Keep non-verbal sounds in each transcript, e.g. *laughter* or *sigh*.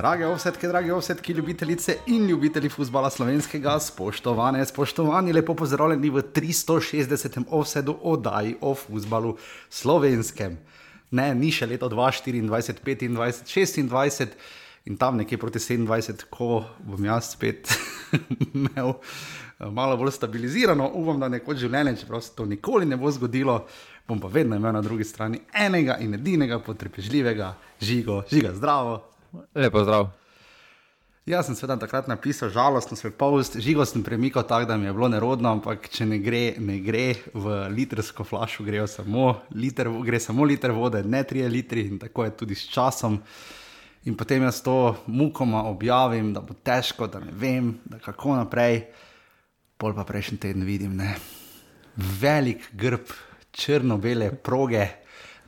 Drage ovsetke, drage ovsetke, ljubitelice in ljubitelji futbola slovenskega, spoštovane, spoštovani, lepo pozdravljeni v 360. ovsedu oddaji o futbalu slovenskem. Ne, ni še leto 2024, 25, 26 in tam nekje proti 27, ko bom jaz spet *laughs* imel eh, malo bolj stabilizirano, upam, da nekoč življenje, čeprav se to nikoli ne bo zgodilo, bom pa vedno imel na drugi strani enega in edinega potrpežljivega žigo, žiga zdravo. Lepo zdrav. Jaz sem seveda takrat napisal žalostno svoj post, žigo sem premikal tako, da mi je bilo nerodno, ampak če ne gre, ne gre v litrsko flašu, gre samo liter, gre samo liter vode, ne tri litri in tako je tudi s časom. In potem jaz to mukoma objavim, da bo težko, da ne vem, da kako naprej. Pol pa prejšnji teden vidim, ne. Velik grb, črno-bele proge,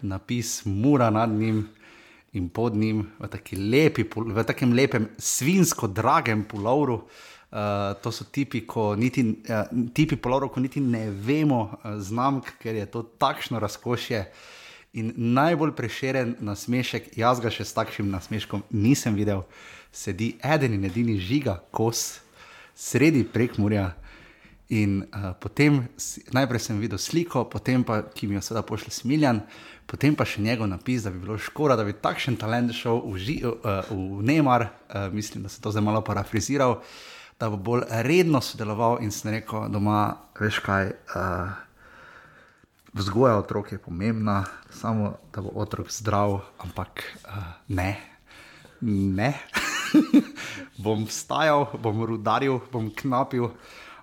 napis mura nad njim in pod njim v, lepi, v takem lepem, svinsko dragem pulovru. Uh, to so tipi, ko niti, uh, tipi pulovru, ko niti ne vemo uh, znamk, ker je to takšno razkošje. In najbolj prešeren nasmešek, jaz ga še s takšnim nasmeškom nisem videl, sedi eden in edini žiga, kos, sredi prek Murja. In uh, potem, najprej sem videl sliko, potem pa, ki mi jo sedaj pošle smiljan, potem pa še njegov napis, da bi bilo škoda, da bi takšen talent šel v, ži, uh, v Neymar, uh, mislim, da se to zdaj malo parafraziral, da bo bolj redno sodeloval in sem rekel doma, veš kaj. Uh, Vzgoja otrok je pomembna, samo da bo otrok zdrav, ampak uh, ne, ne. *laughs* bom vstajal, bom rudaril, bom knapil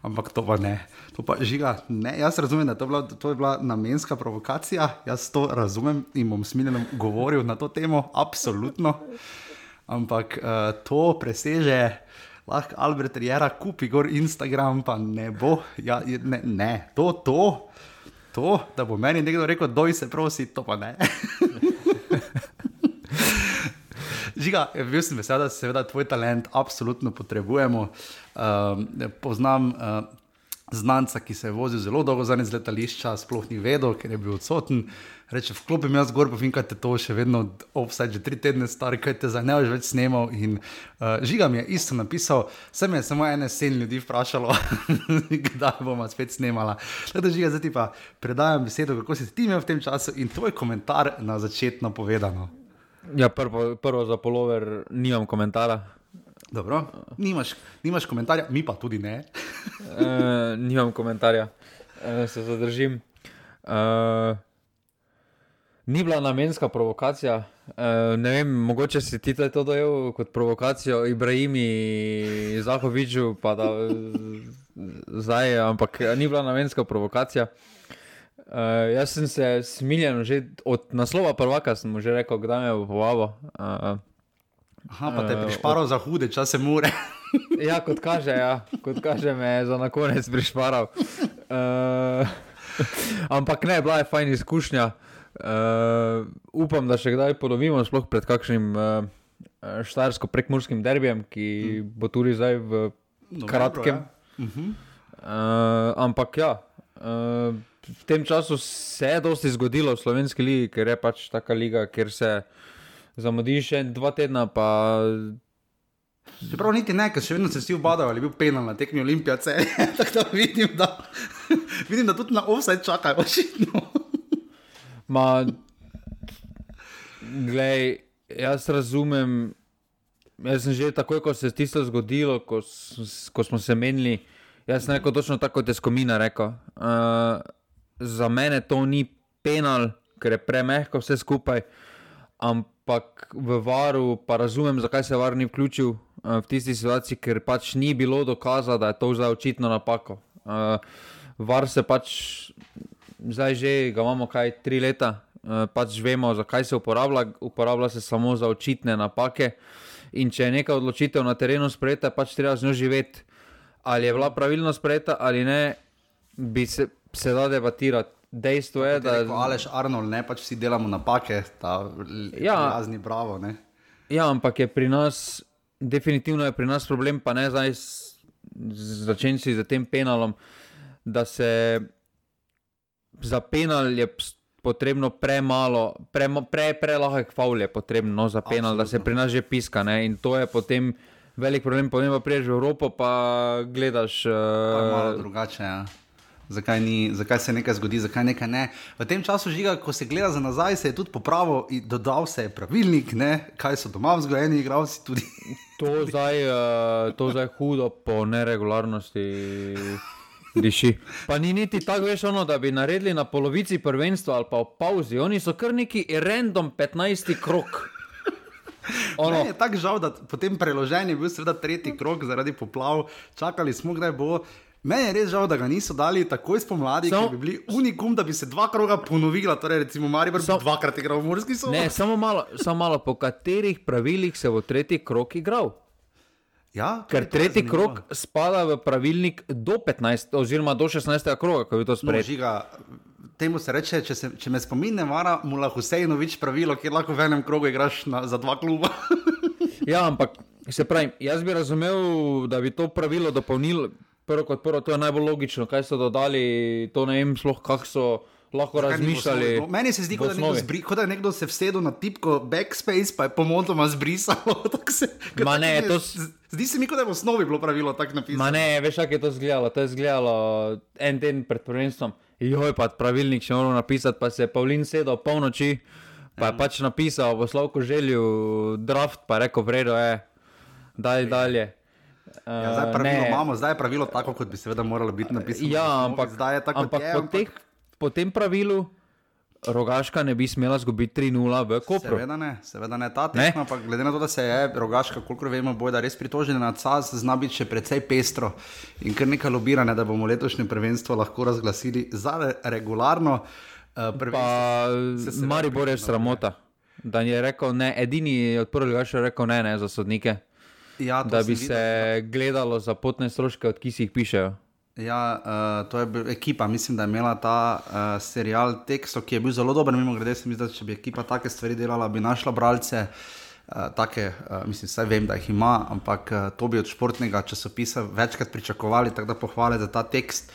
ampak to pa ne. To pa žiga, ne. Jaz razumem, da to bila, to je bila namenska provokacija, jaz to razumem in bom smiljeno govoril na to temo, absolutno. Ampak uh, to preseže, lahko Albert Jera kupi gor Instagram, pa ne bo, ja, ne, ne. To, to, to, da bo meni nekdo rekel, doj se prosi, to pa ne. *laughs* Žiga, bil sem vesel, da se seveda tvoj talent absolutno potrebujemo. Uh, poznam uh, znanca, ki se je vozil zelo dolgo za nekaj letališča, sploh ni vedel, ker je bil odsoten. Reče, vklopim jaz zgor, pa vem, kaj te to še vedno, offside, že tri tedne star, kaj te za ne boš več snimal. In uh, žiga mi je isto napisal, sem je samo ene sen ljudi vprašalo, *laughs* kdaj bomo spet snimala. Tako da zdaj ti pa predajam besedo, kako si ti imel v tem času in tvoj komentar na začetno povedano. Ja, prvo, prvo za polover, nimam komentara. Dobro, nimaš, nimaš komentarja, mi pa tudi ne. *laughs* e, nimam komentarja, e, se zadržim. E, ni bila namenska provokacija. E, ne vem, mogoče si ti to dojel kot provokacijo Ibrahimi, Zahoviču, pa da zdaj, ampak ni bila namenska provokacija. Uh, jaz sem se smiljen, že od naslova prvaka sem že rekel, kdaj me bo povabo. Uh, Aha, pa te uh, prišparal od... za hude čase mure. *laughs* ja, kot kaže, ja, kot kaže, me je za na konec prišparal. Uh, ampak ne, bila je fajn izkušnja. Uh, upam, da še kdaj ponovimo, sploh pred kakšnim uh, štajersko-prekmurskim derbijem, ki hmm. bo tudi zdaj v Novembro, kratkem. Ja. Uh -huh. uh, ampak ja. Uh, v tem času se je dosti zgodilo v slovenski ligi, ker je pač taka liga, ker se zamudi še dva tedna. Pa... Čeprav niti ne, ker še vedno se vsi obadajo, ali je bil penal na tekmi Olimpijce. *laughs* Tako da vidim, da, *laughs* vidim, da tudi na offside čakajo, očitno. *laughs* Ma, glej, jaz razumem. Jaz sem že takoj, ko se je tisto zgodilo, ko, ko smo se menili, jaz sem rekel točno tako, kot je Skomina rekel. Uh, za mene to ni penal, ker je premehko vse skupaj. Ampak v varu pa razumem, zakaj se var ni vključil uh, v tisti situaciji, ker pač ni bilo dokaza, da je to zdaj očitno napako. Uh, var se pač zdaj že, ga imamo kaj tri leta, uh, pač vemo, zakaj se uporablja. Uporablja se samo za očitne napake. In če je neka odločitev na terenu sprejeta, pač treba z njo živeti. Ali je bila pravilno sprejeta ali ne, bi se se da debatirati. Dejstvo je, da. Kot Aleš Arnold, ne pač vsi delamo napake, ta ja, razni bravo. Ne? Ja, ampak je pri nas, definitivno je pri nas problem, pa ne zdaj začenci z tem penalom, da se za penal je potrebno premalo, prelahek pre, pre faul je potrebno no, za penal, Absolutno. da se pri nas že piska. Ne? In to je potem velik problem, potem pa priješ v Evropo, pa gledaš. Uh, malo drugače. Ja. Zakaj, ni, zakaj se nekaj zgodi, zakaj nekaj ne. V tem času, žiga, ko se gleda za nazaj, se je tudi popravil in dodal se je pravilnik, ne? kaj so doma vzgojeni igravci. To zdaj, uh, to zdaj hudo po neregularnosti diši. Pa ni niti tako, veš, ono, da bi naredili na polovici prvenstva ali pa v pauzi. Oni so kar neki random 15 krok. Ono. Je tako žal, da potem preložen je bil seveda tretji krok zaradi poplav, čakali smo, kdaj bo. Meni je res žal, da ga niso dali takoj spomladi, da bi bili unikum, da bi se dva kroga ponovila. Torej, recimo, Marijo Sam... dvakrat igral v Murski sobi. Ne, samo malo, samo malo, po katerih pravilih se bo tretji krok igral. Ja, Ker tretji krok spada v pravilnik do 15, oziroma do 16. kroga, ko je to sprejeti. No, temu se reče, če, se, če me spomin ne vara, mu lahko Husejnovič pravilo, kjer lahko v enem krogu igraš na, za dva kluba. *laughs* ja, ampak se pravi, jaz bi razumel, da bi to pravilo dopolnil. Prvo kot prvo, to je najbolj logično, kaj so dodali, to ne vem, sploh kako so lahko razmišljali. Meni se zdi, kot da, zbri, da je nekdo se vsedel na tipko backspace, pa je pomotoma zbrisalo. *laughs* Se, ne, to, zdi se mi, kot da je v osnovi bilo pravilo tako napisano. Ne, veš, kako je to izgledalo. To je izgledalo en dan pred prvenstvom. Joj, pa pravilnik še moral napisati, pa se je Pavlin sedel polnoči, pa je ja. pač napisal v slovku želju draft, pa je rekel, vredo je, daj dalje. Uh, ja, zdaj, pravilo imamo, zdaj je pravilo tako, kot bi seveda moralo biti napisano. Ja, ampak, zdaj je tako, ampak, je, ampak... Po, teh, po tem pravilu. Rogaška ne bi smela zgubiti 3-0 v Kopru. Seveda ne, seveda ne ta tekma, ampak glede na to, da se je Rogaška, koliko vemo, bojo da res pritožena na CAS, zna biti še precej pestro in kar nekaj lobiranja, da bomo letošnje prvenstvo lahko razglasili za regularno. Uh, pa Mari Bor je sramota, da je rekel ne, edini od prvega je rekel ne, ne za sodnike. Ja, da bi se videl, gledalo za potne stroške, od ki si jih pišejo. Ja, uh, to je bil ekipa, mislim, da je imela ta uh, serial Texo, ki je bil zelo dober. Mimo grede, se mi zdi, da če bi ekipa take stvari delala, bi našla bralce. Uh, take, uh, mislim, vse vem, da jih ima, ampak uh, to bi od športnega časopisa večkrat pričakovali, tako da pohvale za ta tekst.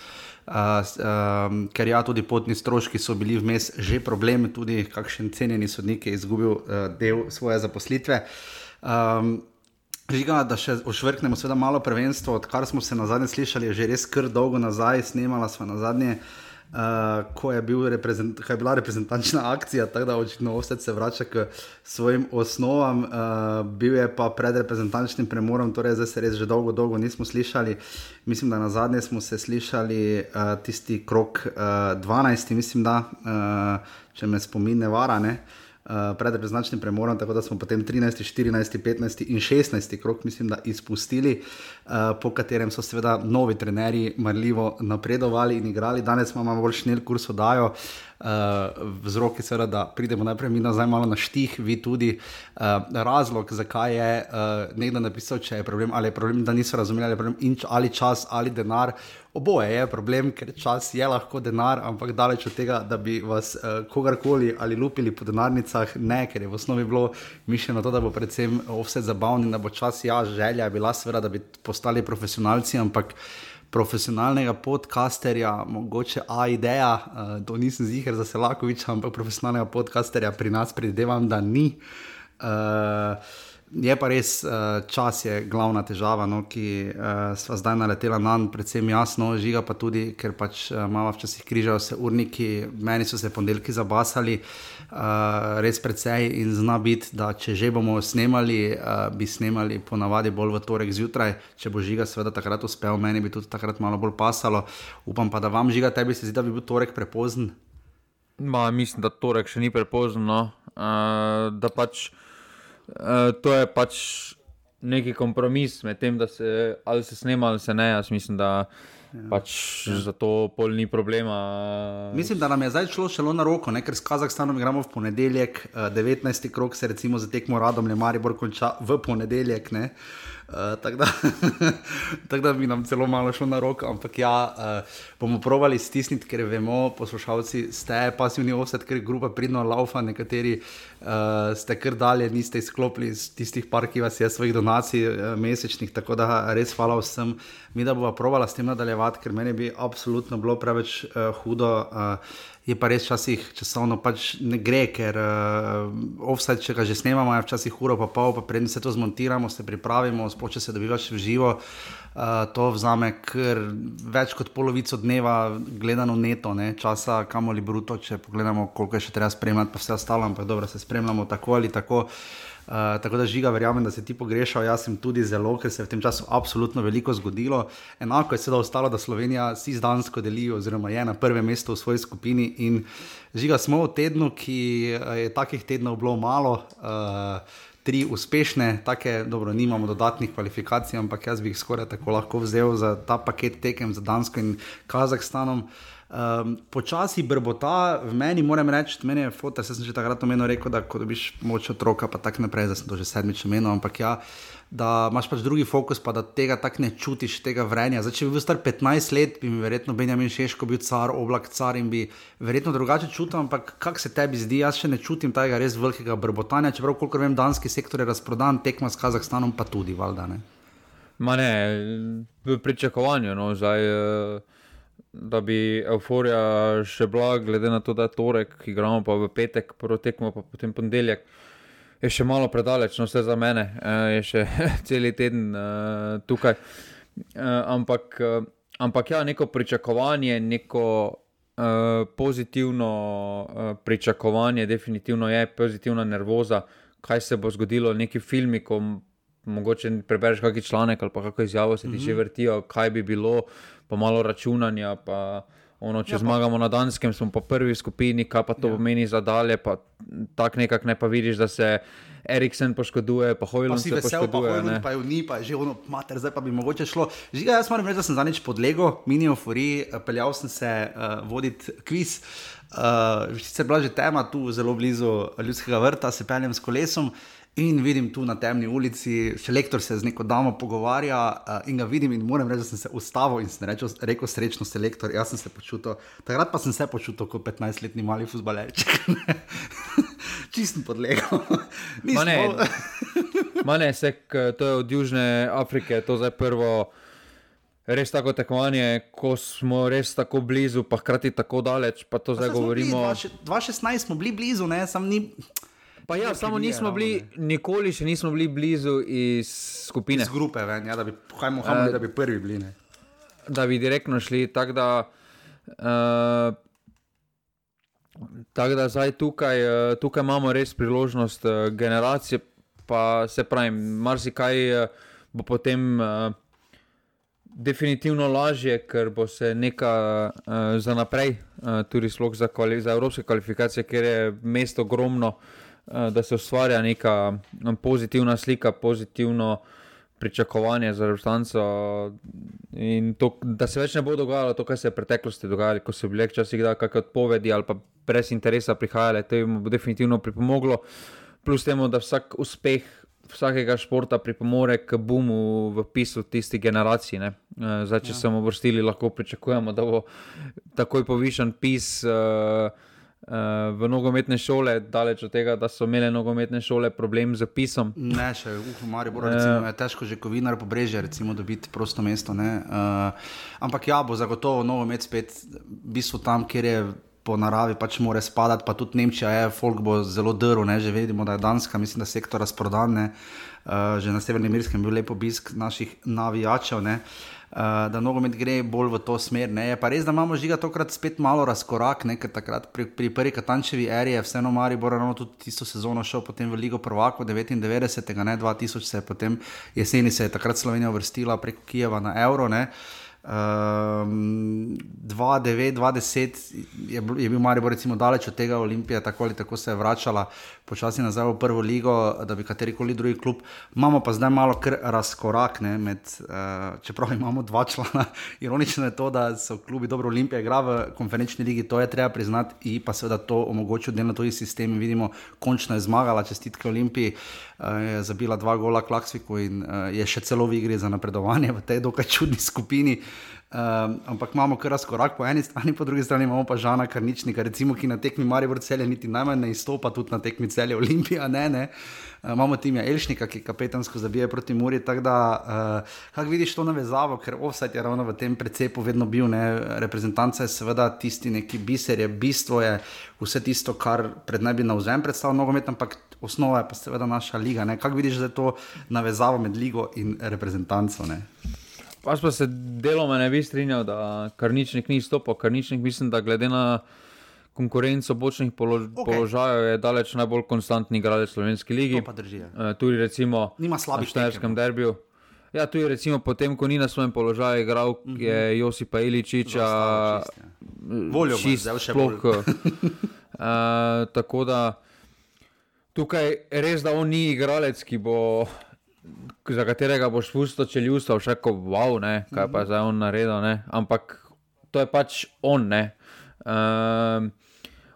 Uh, um, ker ja, tudi potni stroški so bili vmes že problem, tudi kakšen cenjeni sodnik je izgubil uh, del svoje zaposlitve. Um, Žiga, da še ošvrknemo, seveda malo prvenstvo, odkar smo se na zadnje slišali, že res kar dolgo nazaj, snemala smo na zadnje, uh, ko, je bil ko je bila reprezentančna *laughs* akcija, tako da očitno vse se vrača k svojim osnovam, uh, bil je pa pred reprezentančnim premorom, torej zdaj se res že dolgo, dolgo nismo slišali. Mislim, da na zadnje smo se slišali uh, tisti krok uh, 12, mislim, da, uh, če me spomin ne vara. Ne? Uh, uh, pred reprezentačnim premorom, tako da smo potem 13, 14, 15 in 16 krok, mislim, da izpustili, uh, po katerem so seveda novi trenerji marljivo napredovali in igrali. Danes imamo bolj šnel kurs odajo. Uh, vzrok je seveda, da pridemo najprej mi nazaj malo na štih, vi tudi. Uh, razlog, zakaj je uh, nekdo napisal, če je problem, ali je problem, da niso razumeli, ali je problem, inč, ali čas, ali denar. Oboje je problem, ker čas je lahko denar, ampak daleč od tega, da bi vas uh, kogarkoli ali lupili po denarnicah, ne, ker je v osnovi bilo mišljeno to, da bo predvsem vse zabavno in da bo čas, ja, želja bila seveda, da bi postali profesionalci, ampak profesionalnega podcasterja, mogoče A ideja, uh, to nisem ziger za Selakoviča, ampak profesionalnega podcasterja pri nas predvidevam, da ni. Uh, Je pa res, uh, čas je glavna težava, no, ki uh, smo zdaj naletela na njo, predvsem jasno, žiga pa tudi, ker pač uh, malo včasih križajo se urniki, meni so se ponedeljki zabasali, uh, res precej in zna biti, da če že bomo snemali, uh, bi snemali ponavadi bolj v torek zjutraj, če bo žiga seveda takrat uspel, meni bi tudi takrat malo bolj pasalo. Upam pa, da vam žiga, tebi se zdi, da bi bil torek prepozen. Ma, mislim, da torek še ni prepozen, no. uh, da pač. Uh, to je pač neki kompromis med tem, da se ali se snema ali se ne. Jaz mislim, da ja. pač ja. za to pol ni problema. Mislim, da nam je zdaj šlo šelo na roko, ne? ker s Kazahstanom gremo v ponedeljek, uh, eh, 19. krok se recimo za tekmo radom, le Maribor konča v ponedeljek. Uh, tako da, *laughs* tak da bi nam celo malo šlo na roko, ampak ja, uh, bomo provali stisniti, ker vemo, poslušalci ste pasivni offset, ker grupa pridno laufa, nekateri uh, ste kar dalje, niste izklopili iz tistih par, ki vas je svojih donacij uh, mesečnih, tako da res hvala vsem. Mi da bomo provali s tem nadaljevati, ker meni bi absolutno bilo preveč uh, hudo. Uh, je pa res včasih časovno pač ne gre, ker uh, offside, če ga že snemamo, je včasih uro pa pol, pa prednji se to zmontiramo, se pripravimo, spoče se dobivaš v živo. Uh, to vzame kar več kot polovico dneva, gledano neto, ne, časa, kamoli bruto, če pogledamo, koliko je še treba spremljati, pa vse ostalo, ampak dobro, se spremljamo tako ali tako. Uh, tako da žiga, verjamem, da se ti pogrešal, jaz sem tudi zelo, ker se je v tem času absolutno veliko zgodilo. Enako je sedaj ostalo, da Slovenija si z Dansko deli, oziroma je na prvem mestu v svoji skupini. In žiga, smo v tednu, ki je takih tednov bilo malo. Uh, Tri uspešne, tako dobro, nimamo dodatnih kvalifikacij, ampak jaz bi jih skoraj tako lahko vzel za ta paket tekem za Dansko in Kazahstanom. Uh, Um, počasi brbota v meni, moram reči, meni je foto, jaz sem že takrat omenil, rekel, da ko dobiš moč otroka, pa tako naprej, da sem to že sedmič omenil, ampak ja, da imaš pač drugi fokus, pa da tega tako ne čutiš, tega vrenja. Zdaj, če bi bil star 15 let, bi mi verjetno Benjamin Šeško bil car, oblak car in bi verjetno drugače čutil, ampak kak se tebi zdi, jaz še ne čutim tega res velikega brbotanja, čeprav kolikor vem, danski sektor je razprodan, tekma s Kazahstanom pa tudi, valjda ne. Ma ne, v pričakovanju, no, zdaj. Uh da bi euforija še bila, glede na to, da je torek, igramo pa v petek, prvo tekmo pa potem ponedeljek. Je še malo predaleč, no vse za mene, je še *laughs* cel teden uh, tukaj. Uh, ampak, uh, ampak ja, neko pričakovanje, neko uh, pozitivno uh, pričakovanje, definitivno je pozitivna nervoza, kaj se bo zgodilo, neki filmi, ko mogoče prebereš kakšen članek ali pa kakšno izjavo se ti že mhm. vrtijo, kaj bi bilo, pa malo računanja. Pa ono, če ja, zmagamo na Danskem, smo pa prvi v skupini, kaj pa to ja. pomeni za dalje. Tako nekako ne pa vidiš, da se. Eriksen poškoduje, pa Hojlund se poškoduje. Pa, pa je v njih, pa je že ono, mater, zdaj pa bi mogoče šlo. Žiga, jaz moram reči, da sem zadnjič podlegel, mini euforiji, peljal sem se uh, voditi kviz. Uh, sicer bila že tema tu zelo blizu ljudskega vrta, se peljem s kolesom. In vidim tu na temni ulici, selektor se z neko damo pogovarja uh, in ga vidim in moram reči, da sem se ustavil in sem rečel, rekel srečno selektor. Jaz sem se počutil, takrat pa sem se počutil kot 15-letni mali fusbalerček. *laughs* Čistim podlegel. Mane, sek, to je od Južne Afrike, to je prvo. Res tako tekmovanje, ko smo res tako blizu, pa hkrati tako daleč. Pa to pa zdaj govorimo. 2016 smo bili blizu, ne, sam ni. Pa ja, samo nismo bili, nikoli še nismo bili blizu iz skupine. Iz grupe, ven, ja, da, bi, hajmo, hajmo, uh, da bi prvi bili. Ne. Da bi direktno šli. Tako da, uh, tak da zdaj tukaj, uh, tukaj imamo res priložnost uh, generacije, pa se pravi, marsikaj uh, bo potem. Uh, Definitivno lažje, ker bo se nekaj uh, za naprej, uh, tudi za, kvali za evropske kvalifikacije, ker je mesto ogromno, uh, Eh, da se ustvarja neka pozitivna slika, pozitivno pričakovanje za resnico. In to, da se več ne bo dogajalo to, kar se je v preteklosti dogajalo, ko so bile včasih kakšne odpovedi ali pa brez interesa prihajale, to jim bo definitivno pripomoglo. Plus temu, da vsak uspeh vsakega športa pripomore k boomu v pisu tisti generaciji. Ne. Eh, zdaj, če ja. smo vrstili, lahko pričakujemo, da bo takoj povišen pis. Uh, v nogometne šole, daleč od tega, da so imele nogometne šole problem z pisom. Ne, še v Mariboru uh, je težko, že kovinar po brežju, recimo, dobiti prosto mesto. Uh, ampak ja, bo zagotovo nogomet spet v bistvu tam, kjer je. Po naravi pač mora spadati, pa tudi Nemčija je, folk bo zelo drl, že vidimo, da je Danska, mislim, da sektor razprodan, uh, že na Severnem Irskem je bil lep obisk naših navijačev. Uh, uh, da nogomet gre bolj v to smer. Ne. Je pa res, da imamo žiga tokrat spet malo razkorak, ne, ker takrat pri, pri prvi Katančevi eri je vseeno Mari Borano tudi tisto sezono šel potem v Ligo Prvako 99, ne 2000 se je potem jeseni se je takrat Slovenija uvrstila preko Kijeva na Euro. Ne. Um, 2-9-2-10 je, je bil Maribor recimo daleč od tega, Olimpija tako ali tako se je vračala počasi nazaj v prvo ligo, da bi katerikoli drugi klub. Imamo pa zdaj malo razkorak, ne, med, uh, čeprav imamo dva člana. *laughs* Ironično je to, da so klubi dobro Olimpija igra v konferenčni ligi, to je treba priznati, in pa seveda to omogočil delno tudi sistem. Vidimo, končno je zmagala, čestitke Olimpiji, uh, je zabila dva gola Klaksviku in uh, je še celo v igri za napredovanje v tej dokaj čudni skupini. Um, ampak imamo kar razkorak po eni strani, po drugi strani imamo pa žana karničnika, recimo, ki na tekmi Marijo Vrcelje niti najmanj ne izstopa, tudi na tekmi celje Olimpija. Ne, ne. Uh, imamo Timija Elšnika, ki kapetansko zabije proti Muri. Tako da, uh, kako vidiš to navezavo, ker offset je ravno v tem precepu vedno bil, ne? reprezentanca je seveda tisti neki biser, je bistvo je vse tisto, kar pred naj bi na vzem predstavljal nogomet, ampak osnova je pa seveda naša liga. Kako vidiš, to navezavo med ligo in reprezentanco? Ne? Pač pa se deloma ne bi strinjal, da karničnik ni stopil. Karničnik mislim, da glede na konkurenco bočnih polož okay. položajev je daleč najbolj konstantni igralec slovenske lige. Uh, tudi recimo na Štajerskem derbiju. Ja, tu je recimo potem, ko ni na svojem položaju igral, uh -huh. je Josipa Iličiča, voljo čist, še bolj. uh, *laughs* tako da tukaj res, da on ni igralec, ki bo za katerega boš pusto čeljustvo, še ko wow, ne, kaj pa zdaj on naredil, ne. ampak to je pač on. Um,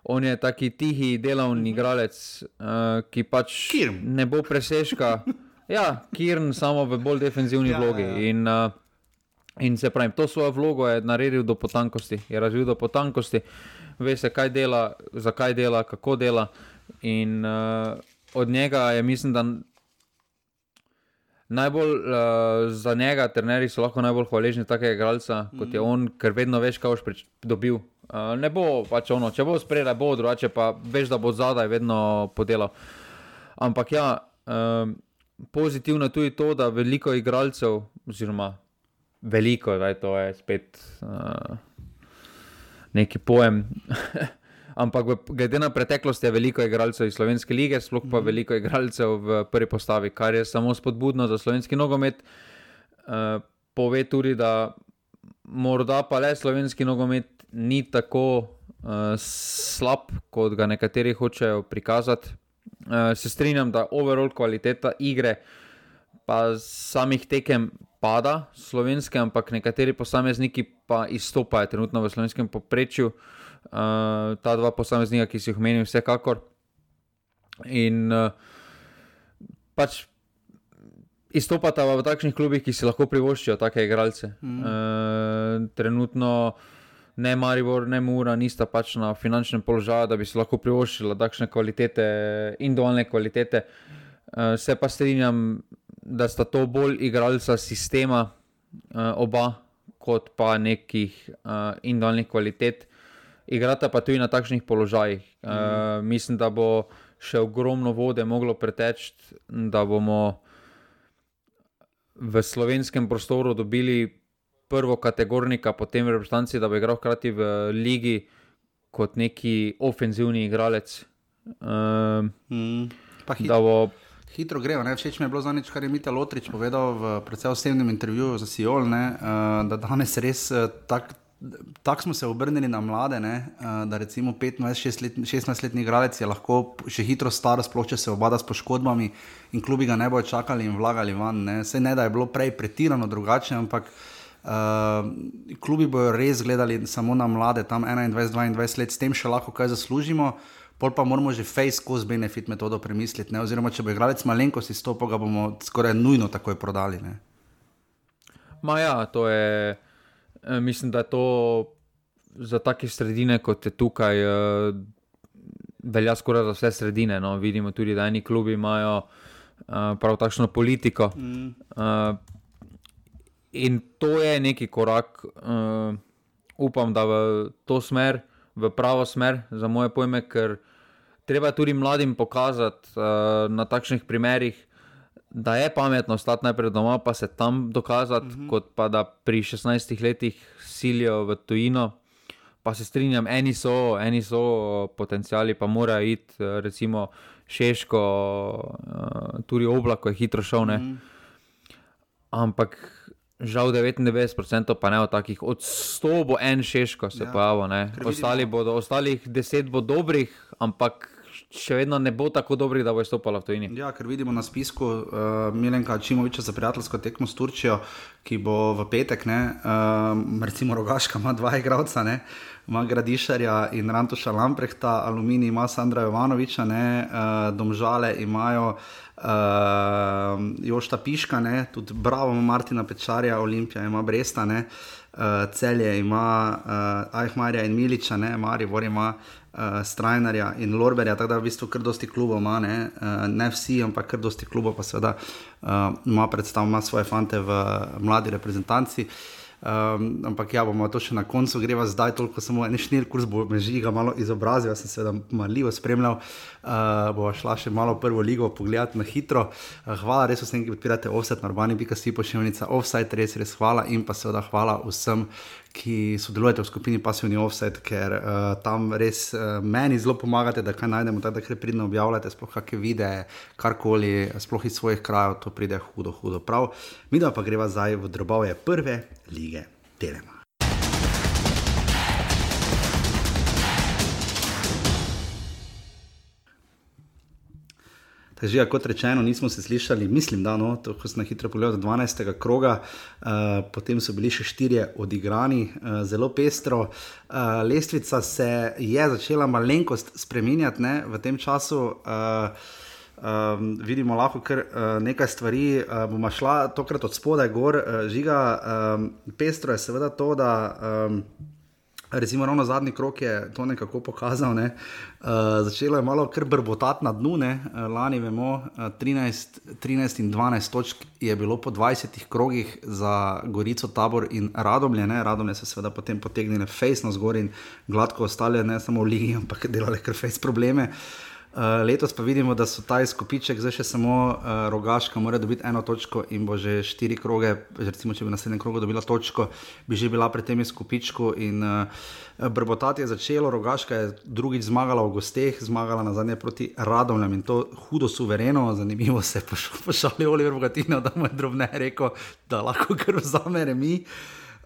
on je taki tihi, delavni igralec, uh, ki pač Kirm. ne bo presežka. Ja, Kirn samo v bolj defensivni ja, vlogi. Ja, ja. In, uh, in se pravi, to svojo vlogo je naredil do potankosti, je razvil do potankosti, ve se, kaj dela, zakaj dela, kako dela. In uh, od njega je, mislim, da najbolj uh, za njega, trenerji so lahko najbolj hvaležni takega igralca, mm. kot je mhm. on, ker vedno veš, kaj boš dobil. Uh, ne bo pač ono, če bo sprejela, bo drugače, pa veš, da bo zadaj vedno podelal. Ampak ja, um, pozitivno je tudi to, da veliko igralcev, oziroma veliko, da je to je spet uh, neki pojem. *laughs* ampak glede na preteklost je veliko igralcev iz slovenske lige, sploh pa mm. veliko igralcev v prvi postavi, kar je samo spodbudno za slovenski nogomet. Uh, pove tudi, da morda pa le slovenski nogomet ni tako uh, slab, kot ga nekateri hočejo prikazati. Uh, se strinjam, da overall kvaliteta igre, pa samih tekem. Pada slovenske, ampak nekateri posamezniki pa izstopajo trenutno v slovenskem poprečju. Uh, uh, ta dva posameznika, ki si jih omenil, vsekakor. In uh, pač izstopata v takšnih klubih, ki si lahko privoščijo take igralce. Mm. Uh, trenutno ne Maribor, ne Mura, nista pač na finančnem položaju, da bi si lahko privoščila takšne kvalitete, individualne kvalitete. Uh, se pa strinjam, da sta to bolj igralca sistema, uh, oba, kot pa nekih uh, individualnih kvalitet igrata pa tudi na takšnih položajih. Mm. Uh, mislim, da bo še ogromno vode moglo preteči, da bomo v slovenskem prostoru dobili prvo kategornika, potem reprezentanci, da bo igral hkrati v ligi kot neki ofenzivni igralec. Uh, mm. Bo... Hitro grejo, ne? všeč mi je bilo za nič, kar je Mita Lotrič povedal v precej osebnem intervjuju za Sijol, uh, da danes res uh, tako smo se obrnili na mlade, ne, eh, da recimo 15-16-letni igralec je lahko še hitro star, sploh če se obada s poškodbami in klubi ga ne bojo čakali in vlagali van. Ne. Sej ne, da je bilo prej pretirano drugače, ampak uh, klubi bojo res gledali samo na mlade, tam 21-22 let, s tem še lahko kaj zaslužimo. Pol pa moramo že face cost benefit metodo premisliti, ne? oziroma če bo igralec malenkost izstopil, ga bomo skoraj nujno takoj prodali. Maja, to je. E, mislim, da je to za take sredine, kot je tukaj, e, velja skoraj za vse sredine. No. Vidimo tudi, da eni klubi imajo e, prav takšno politiko. Mm. In to je neki korak, upam, da v to smer, v pravo smer, za moje pojme, ker treba tudi mladim pokazati na takšnih primerih da je pametno ostati najprej doma, pa se tam dokazati, mm -hmm. kot pa da pri 16 letih silijo v tujino. Pa se strinjam, eni so, eni so potencijali, pa morajo iti, recimo, Šeško, uh, tudi oblak, ko je hitro šel. Mm -hmm. Ampak žal 99% pa ne od takih, od 100 bo en Šeško se ja. pojavil, ostali bodo, ostalih 10 bo dobrih, ampak še vedno ne bo tako dobrih, da bo izstopala v tujini. Ja, ker vidimo na spisku uh, Milenka Čimoviča za prijateljsko tekmo s Turčijo, ki bo v petek, ne, uh, recimo Rogaška ima dva igralca, ima Gradišarja in Rantuša Lamprehta, Aluminij ima Sandra Jovanoviča, ne, uh, Domžale imajo. Uh, Jošta Piška, ne, tudi Bravo, Martina Pečarja, Olimpija ima Bresta, ne, uh, Celje ima uh, Ajhmarja in Miliča, ne, Maribor ima uh, uh, Strajnerja in Lorberja, tako da v bistvu kar dosti klubov ima, ne, uh, ne vsi, ampak kar dosti klubov pa seveda uh, ima predstav, ima svoje fante v mladi reprezentanci. Um, ampak ja, bomo to še na koncu, greva zdaj toliko samo en šnir, kurs bo me žiga malo izobrazil, jaz sem se tam malo spremljal, uh, bo šla še malo prvo ligo pogledati na hitro. Uh, hvala res vsem, ki podpirate offset, normani, pika si pošiljnica, offset, res, res hvala in pa seveda hvala vsem, ki sodelujete v skupini Passivni Offset, ker uh, tam res uh, meni zelo pomagate, da kaj najdemo, da kar pridno objavljate, sploh kakšne videe, karkoli, sploh iz svojih krajev, to pride hudo, hudo prav. Mi pa greva zdaj v drobove prve lige Telema. Takže, ja, kot rečeno, nismo se slišali, mislim, da no, to, ko sem na hitro pogledal, 12. kroga, uh, potem so bili še štirje odigrani, uh, zelo pestro. Uh, lestvica se je začela malenkost spremenjati ne, v tem času. Uh, Um, vidimo lahko kar uh, nekaj stvari, uh, bomo šla tokrat od spodaj gor, uh, žiga. Um, pestro je seveda to, da um, Recimo, ravno zadnji krok je to nekako pokazal. Ne. Uh, začelo je malo kar brbotati na dnu, ne. uh, lani vemo, uh, 13, 13 in 12 točk je bilo po 20 krogih za Gorico, Tabor in Radomlje. Ne. Radomlje so seveda potem potegnili fejsno zgor in gladko ostale, ne samo v Ligi, ampak delali kar fejs probleme. Uh, letos pa vidimo, da so ta izkupiček, zdaj še samo uh, rogaška, mora dobiti eno točko in bo že štiri kroge, recimo, če bi na naslednjem krogu dobila točko, bi že bila pri tem izkupičku. In uh, brbotati je začelo, rogaška je drugič zmagala v gosteh, zmagala na zadnje proti Radomljam in to hudo suvereno, zanimivo se je pošalil Oliver Bogatino, da mu je drobne rekel, da lahko kar vzame mi.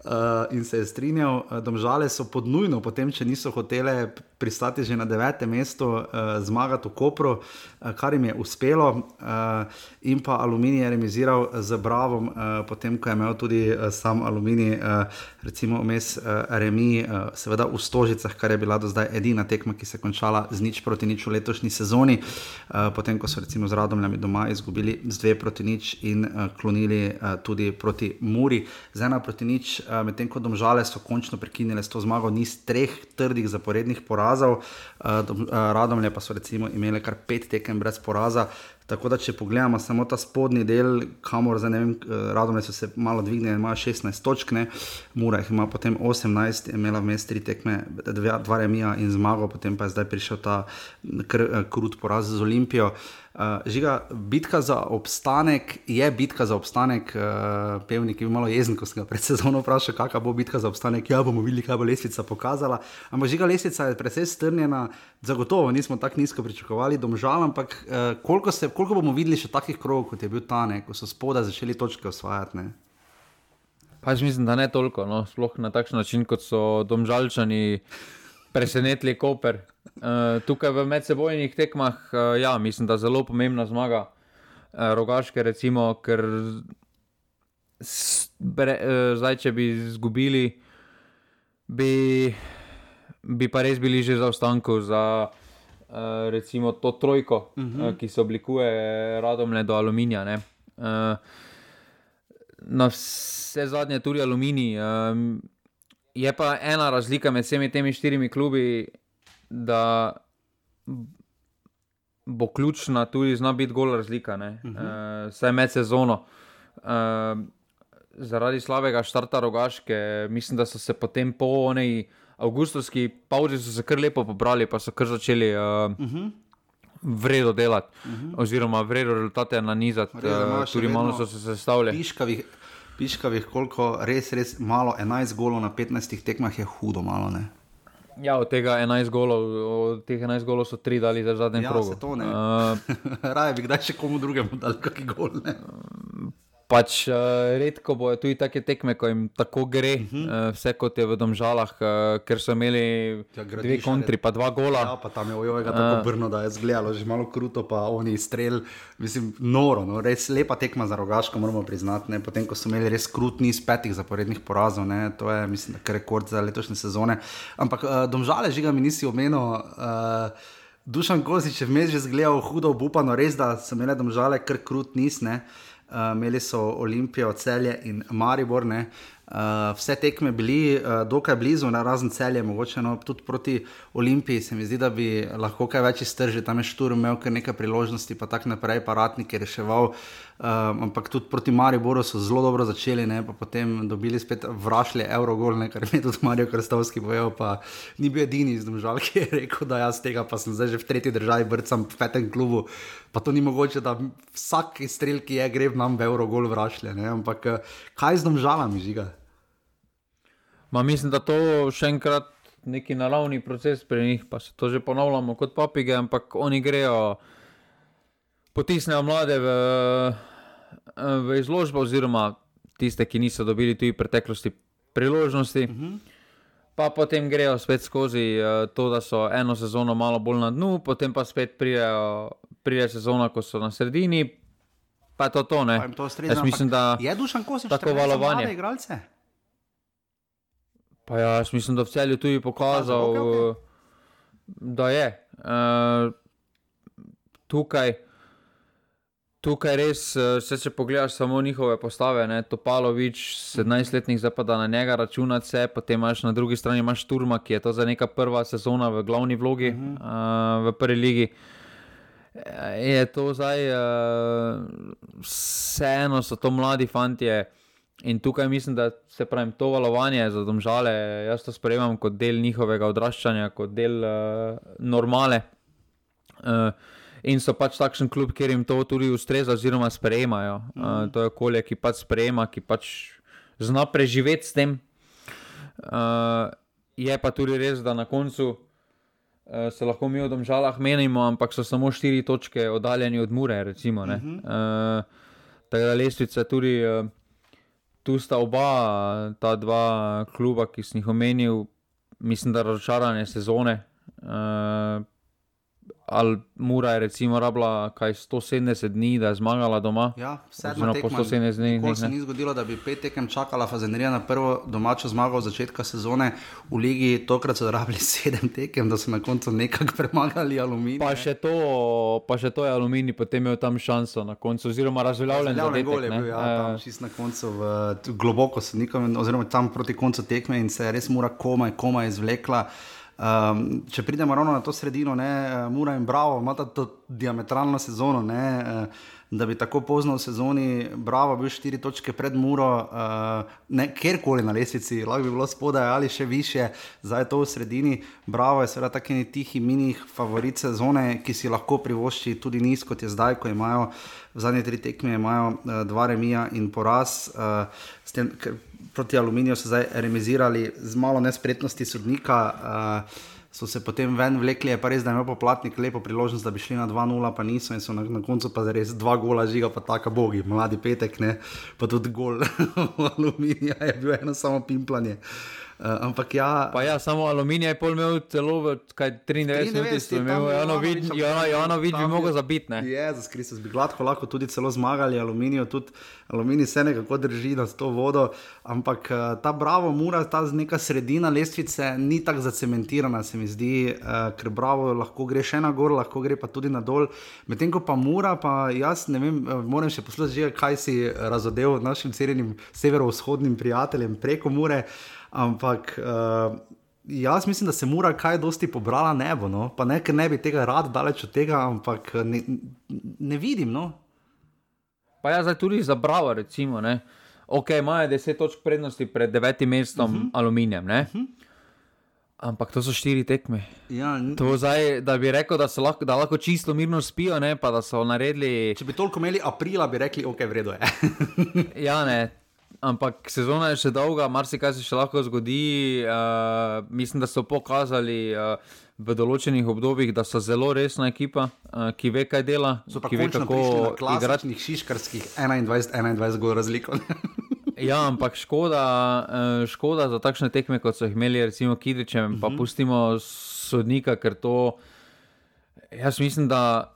Uh, in se je strinjal, da so pod nujno, potem, če niso hotele pristati že na devetem mestu, uh, zmagati v Kopru, uh, kar jim je uspelo, uh, in pa Aluminij je remiziral z Bravom, uh, potem ko je imel tudi uh, sam Aluminij, uh, recimo vmes uh, Remi, uh, seveda v Stožicah, kar je bila do zdaj edina tekma, ki se je končala z nič proti nič v letošnji sezoni, uh, potem ko so recimo z Radomljami doma izgubili z dve proti nič in uh, klonili uh, tudi proti Muri, z ena proti nič. Uh, medtem ko domžale so končno prekinile s to zmago, ni treh trdih zaporednih porazov, uh, Radomlje pa so recimo imeli kar pet tekem brez poraza. Tako da, če pogledamo samo ta spodnji del, kamor za ne vem, radome so se malo dvignili, ima 16 točk, ne, Mura jih ima potem 18, imela vmes tri tekme, dva, dva remija in zmago, potem pa je zdaj prišel ta kr, krut poraz z Olimpijo. Uh, žiga, bitka za obstanek je bitka za obstanek, uh, pevnik je bil malo jezen, ko sem ga pred sezono vprašal, kakšna bo bitka za obstanek. Ja, bomo videli, kaj bo lesnica pokazala. Ampak žiga, lesnica je precej strnjena, zagotovo nismo tako nizko pričakovali, domžal, ampak uh, koliko se koliko bomo videli še takih krogov, kot je bil ta, ne, ko so spodaj začeli točke osvajati? Pač mislim, da ne toliko, no, sploh na takšen način, kot so domžalčani presenetili Koper. Uh, tukaj v medsebojnih tekmah, uh, ja, mislim, da je zelo pomembna zmaga uh, rogaške, recimo, ker bre, uh, zdaj, če bi izgubili, bi, bi pa res bili že za ostanku. Za, recimo to trojko, uh -huh. uh, ki se oblikuje radom do aluminija. Uh, na vse zadnje tudi aluminij. Um, je pa ena razlika med vsemi temi štirimi klubi, da bo ključna tudi zna biti gol razlika, uh -huh. uh, vsaj med sezono. Uh, zaradi slabega štarta rogaške, mislim, da so se potem po onej avgustovski pauzi so se kar lepo pobrali, pa so kar začeli uh, uh -huh. vredno delati, uh -huh. oziroma vredno rezultate nanizati, uh, tudi malo so se sestavljali. Piškavih, piškavih, koliko res, res malo, 11 golov na 15 tekmah je hudo malo. Ne? Ja, od tega 11 golov, od teh 11 golov so 3 dali za zadnji krog. Ja, ne. Uh, *laughs* Raje bi kdaj še komu drugemu dal kakšen gol. Ne? Pač uh, redko bojo tudi take tekme, ko jim tako gre, uh -huh. uh, vse kot je v Domžalah, uh, ker so imeli ja, dve kontri, pa dva gola. Ja, pa tam je ojoj, tako uh, brno, da je zgledalo že malo kruto, pa oni strel, mislim, noro, no, res lepa tekma za rogaško, moramo priznati. Ne, potem, ko so imeli res krutni iz petih zaporednih porazov, ne, to je, mislim, rekord za letošnje sezone. Ampak uh, Domžale, žiga mi nisi omenil. Uh, Dušan Kozič je vmes že zgledal hudo, upano, res da so imeli domžale kar krut nis. Uh, Uh, imeli so Olimpijo, celje in Maribor. Uh, Uh, vse tekme bili uh, dokaj blizu, na razen celje, mogoče no, tudi proti Olimpiji. Se mi zdi, da bi lahko kaj več iztržil, tam je šturm imel kar nekaj priložnosti, pa tako naprej, pa ratnik je reševal. Uh, ampak tudi proti Mariboru so zelo dobro začeli, ne, pa potem dobili spet vrašlje Eurogol, ne, kar je tudi Marijo Krstovski povedal, pa ni bil edini iz Domžal, *laughs* ki je rekel, da jaz tega pa sem zdaj že v tretji državi, brcam v petem klubu. Pa to ni mogoče, da vsak strel, ki je, gre nam v Eurogol vrašlje. Ne, ampak kaj z Domžalami žiga? Ma mislim, da to še enkrat neki naravni proces pri njih, pa se to že ponavljamo kot papige, ampak oni grejo, potisnejo mlade v, v izložbo, oziroma tiste, ki niso dobili tudi v preteklosti priložnosti. Uh -huh. Pa potem grejo spet skozi to, da so eno sezono malo bolj na dnu, potem pa spet pridejo, pride sezona, ko so na sredini. Pa je to to, ne? To strezam, Jaz mislim, da je dušan, ko se tako valovanje. Pa ja, jaz mislim, da v celju tudi pokazal, okay, okay. da je. Uh, tukaj, tukaj res, če se pogledaš samo njihove postave, ne, Topalovič, 17-letnik, zdaj pa da na njega računati se, potem imaš na drugi strani imaš Turma, ki je to za neka prva sezona v glavni vlogi uh -huh. uh, v prvi ligi. Je to zdaj, uh, vseeno so to mladi fanti. In tukaj mislim, da se pravi, to valovanje za domžale, jaz to sprejemam kot del njihovega odraščanja, kot del uh, normale. Uh, in so pač takšen klub, kjer jim to tudi ustreza, oziroma sprejemajo. Uh, mm. To je okolje, ki pač sprejema, ki pač zna preživeti s tem. Uh, je pa tudi res, da na koncu uh, se lahko mi v domžalah menimo, ampak so samo štiri točke oddaljeni od Mure. Recimo, mm -hmm. uh, tako da lestvica tudi. Uh, tu sta oba, ta dva kluba, ki sem jih omenil, mislim, da razočarane sezone. Uh, ali Mura je recimo rabila kaj 170 dni, da je zmagala doma. Ja, sedem po 170 dni. Nikoli se ni zgodilo, da bi pet tekem čakala Fazenerija na prvo domačo zmago od začetka sezone v ligi, tokrat so rabili *laughs* sedem tekem, da so na koncu nekako premagali aluminij. Pa še to, pa še to je aluminij, potem je tam šanso na koncu, oziroma razveljavljen za gol. Ja, tam čist na koncu, v, globoko so nikom, oziroma tam proti koncu tekme in se je res mora komaj, komaj izvlekla. Um, če pridemo ravno na to sredino, ne, uh, Mura in Bravo, ima to diametralno sezono, ne, uh, da bi tako pozno v sezoni Bravo bil štiri točke pred Muro, uh, kjerkoli na lesici, lahko bi bilo spodaj ali še više, zdaj je to v sredini. Bravo je seveda taki tihi mini favorit sezone, ki si lahko privošči tudi niz, kot je zdaj, ko imajo zadnje tri tekme, imajo uh, dva remija in poraz. Uh, proti aluminiju so zdaj remisirali z malo nespretnosti sodnika. Uh, So se potem ven vlekli, je pa res, da je imel poplatnik lepo priložnost, da bi šli na 2-0, pa niso in so na, na koncu pa res dva gola žiga, pa tako bogi, mladi petek, ne? pa tudi gol *laughs* aluminija je bil eno samo pimplanje. Uh, Uh, ampak ja. Pa ja, samo aluminij je pol imel celo v 93 letih, imel je eno vid, bi mogel zabiti. Jezus Kristus, bi gladko lahko tudi celo zmagali aluminij, tudi aluminij se nekako drži na to vodo, ampak uh, ta bravo mura, ta neka sredina lestvice ni tako zacementirana, se mi zdi, uh, ker bravo lahko gre še na gor, lahko gre pa tudi na dol. Medtem ko pa mura, pa jaz ne vem, moram še poslušati, kaj si razodev našim cerenim severovzhodnim prijateljem preko mure. Ampak uh, jaz mislim, da se mora kaj dosti pobrala nebo, no? pa ne, ker ne bi tega rad daleč od tega, ampak ne, ne vidim. No? Pa ja, zdaj tudi za Bravo, recimo, ne? ok, imajo deset točk prednosti pred devetim mestom uh mhm. -huh. aluminijem. Uh mhm. -huh. Ampak to so štiri tekme. Ja, zdaj, da bi rekel, da, lahko, da lahko čisto mirno spijo, ne, pa da so naredili. Če bi toliko imeli aprila, bi rekli, ok, vredno je. ja, ne, ampak sezona je še dolga, marsikaj se še lahko zgodi. Uh, mislim, da so pokazali uh, v določenih obdobjih, da so zelo resna ekipa, uh, ki ve, kaj dela. So pa ki ve, kako igrati. Klasičnih šiškarskih 21-21 gor razliko. *laughs* ja, ampak škoda, uh, škoda za takšne tekme, kot so jih imeli, recimo Kidričem, uh -huh. pa mhm. pustimo sodnika, ker to. Jaz mislim, da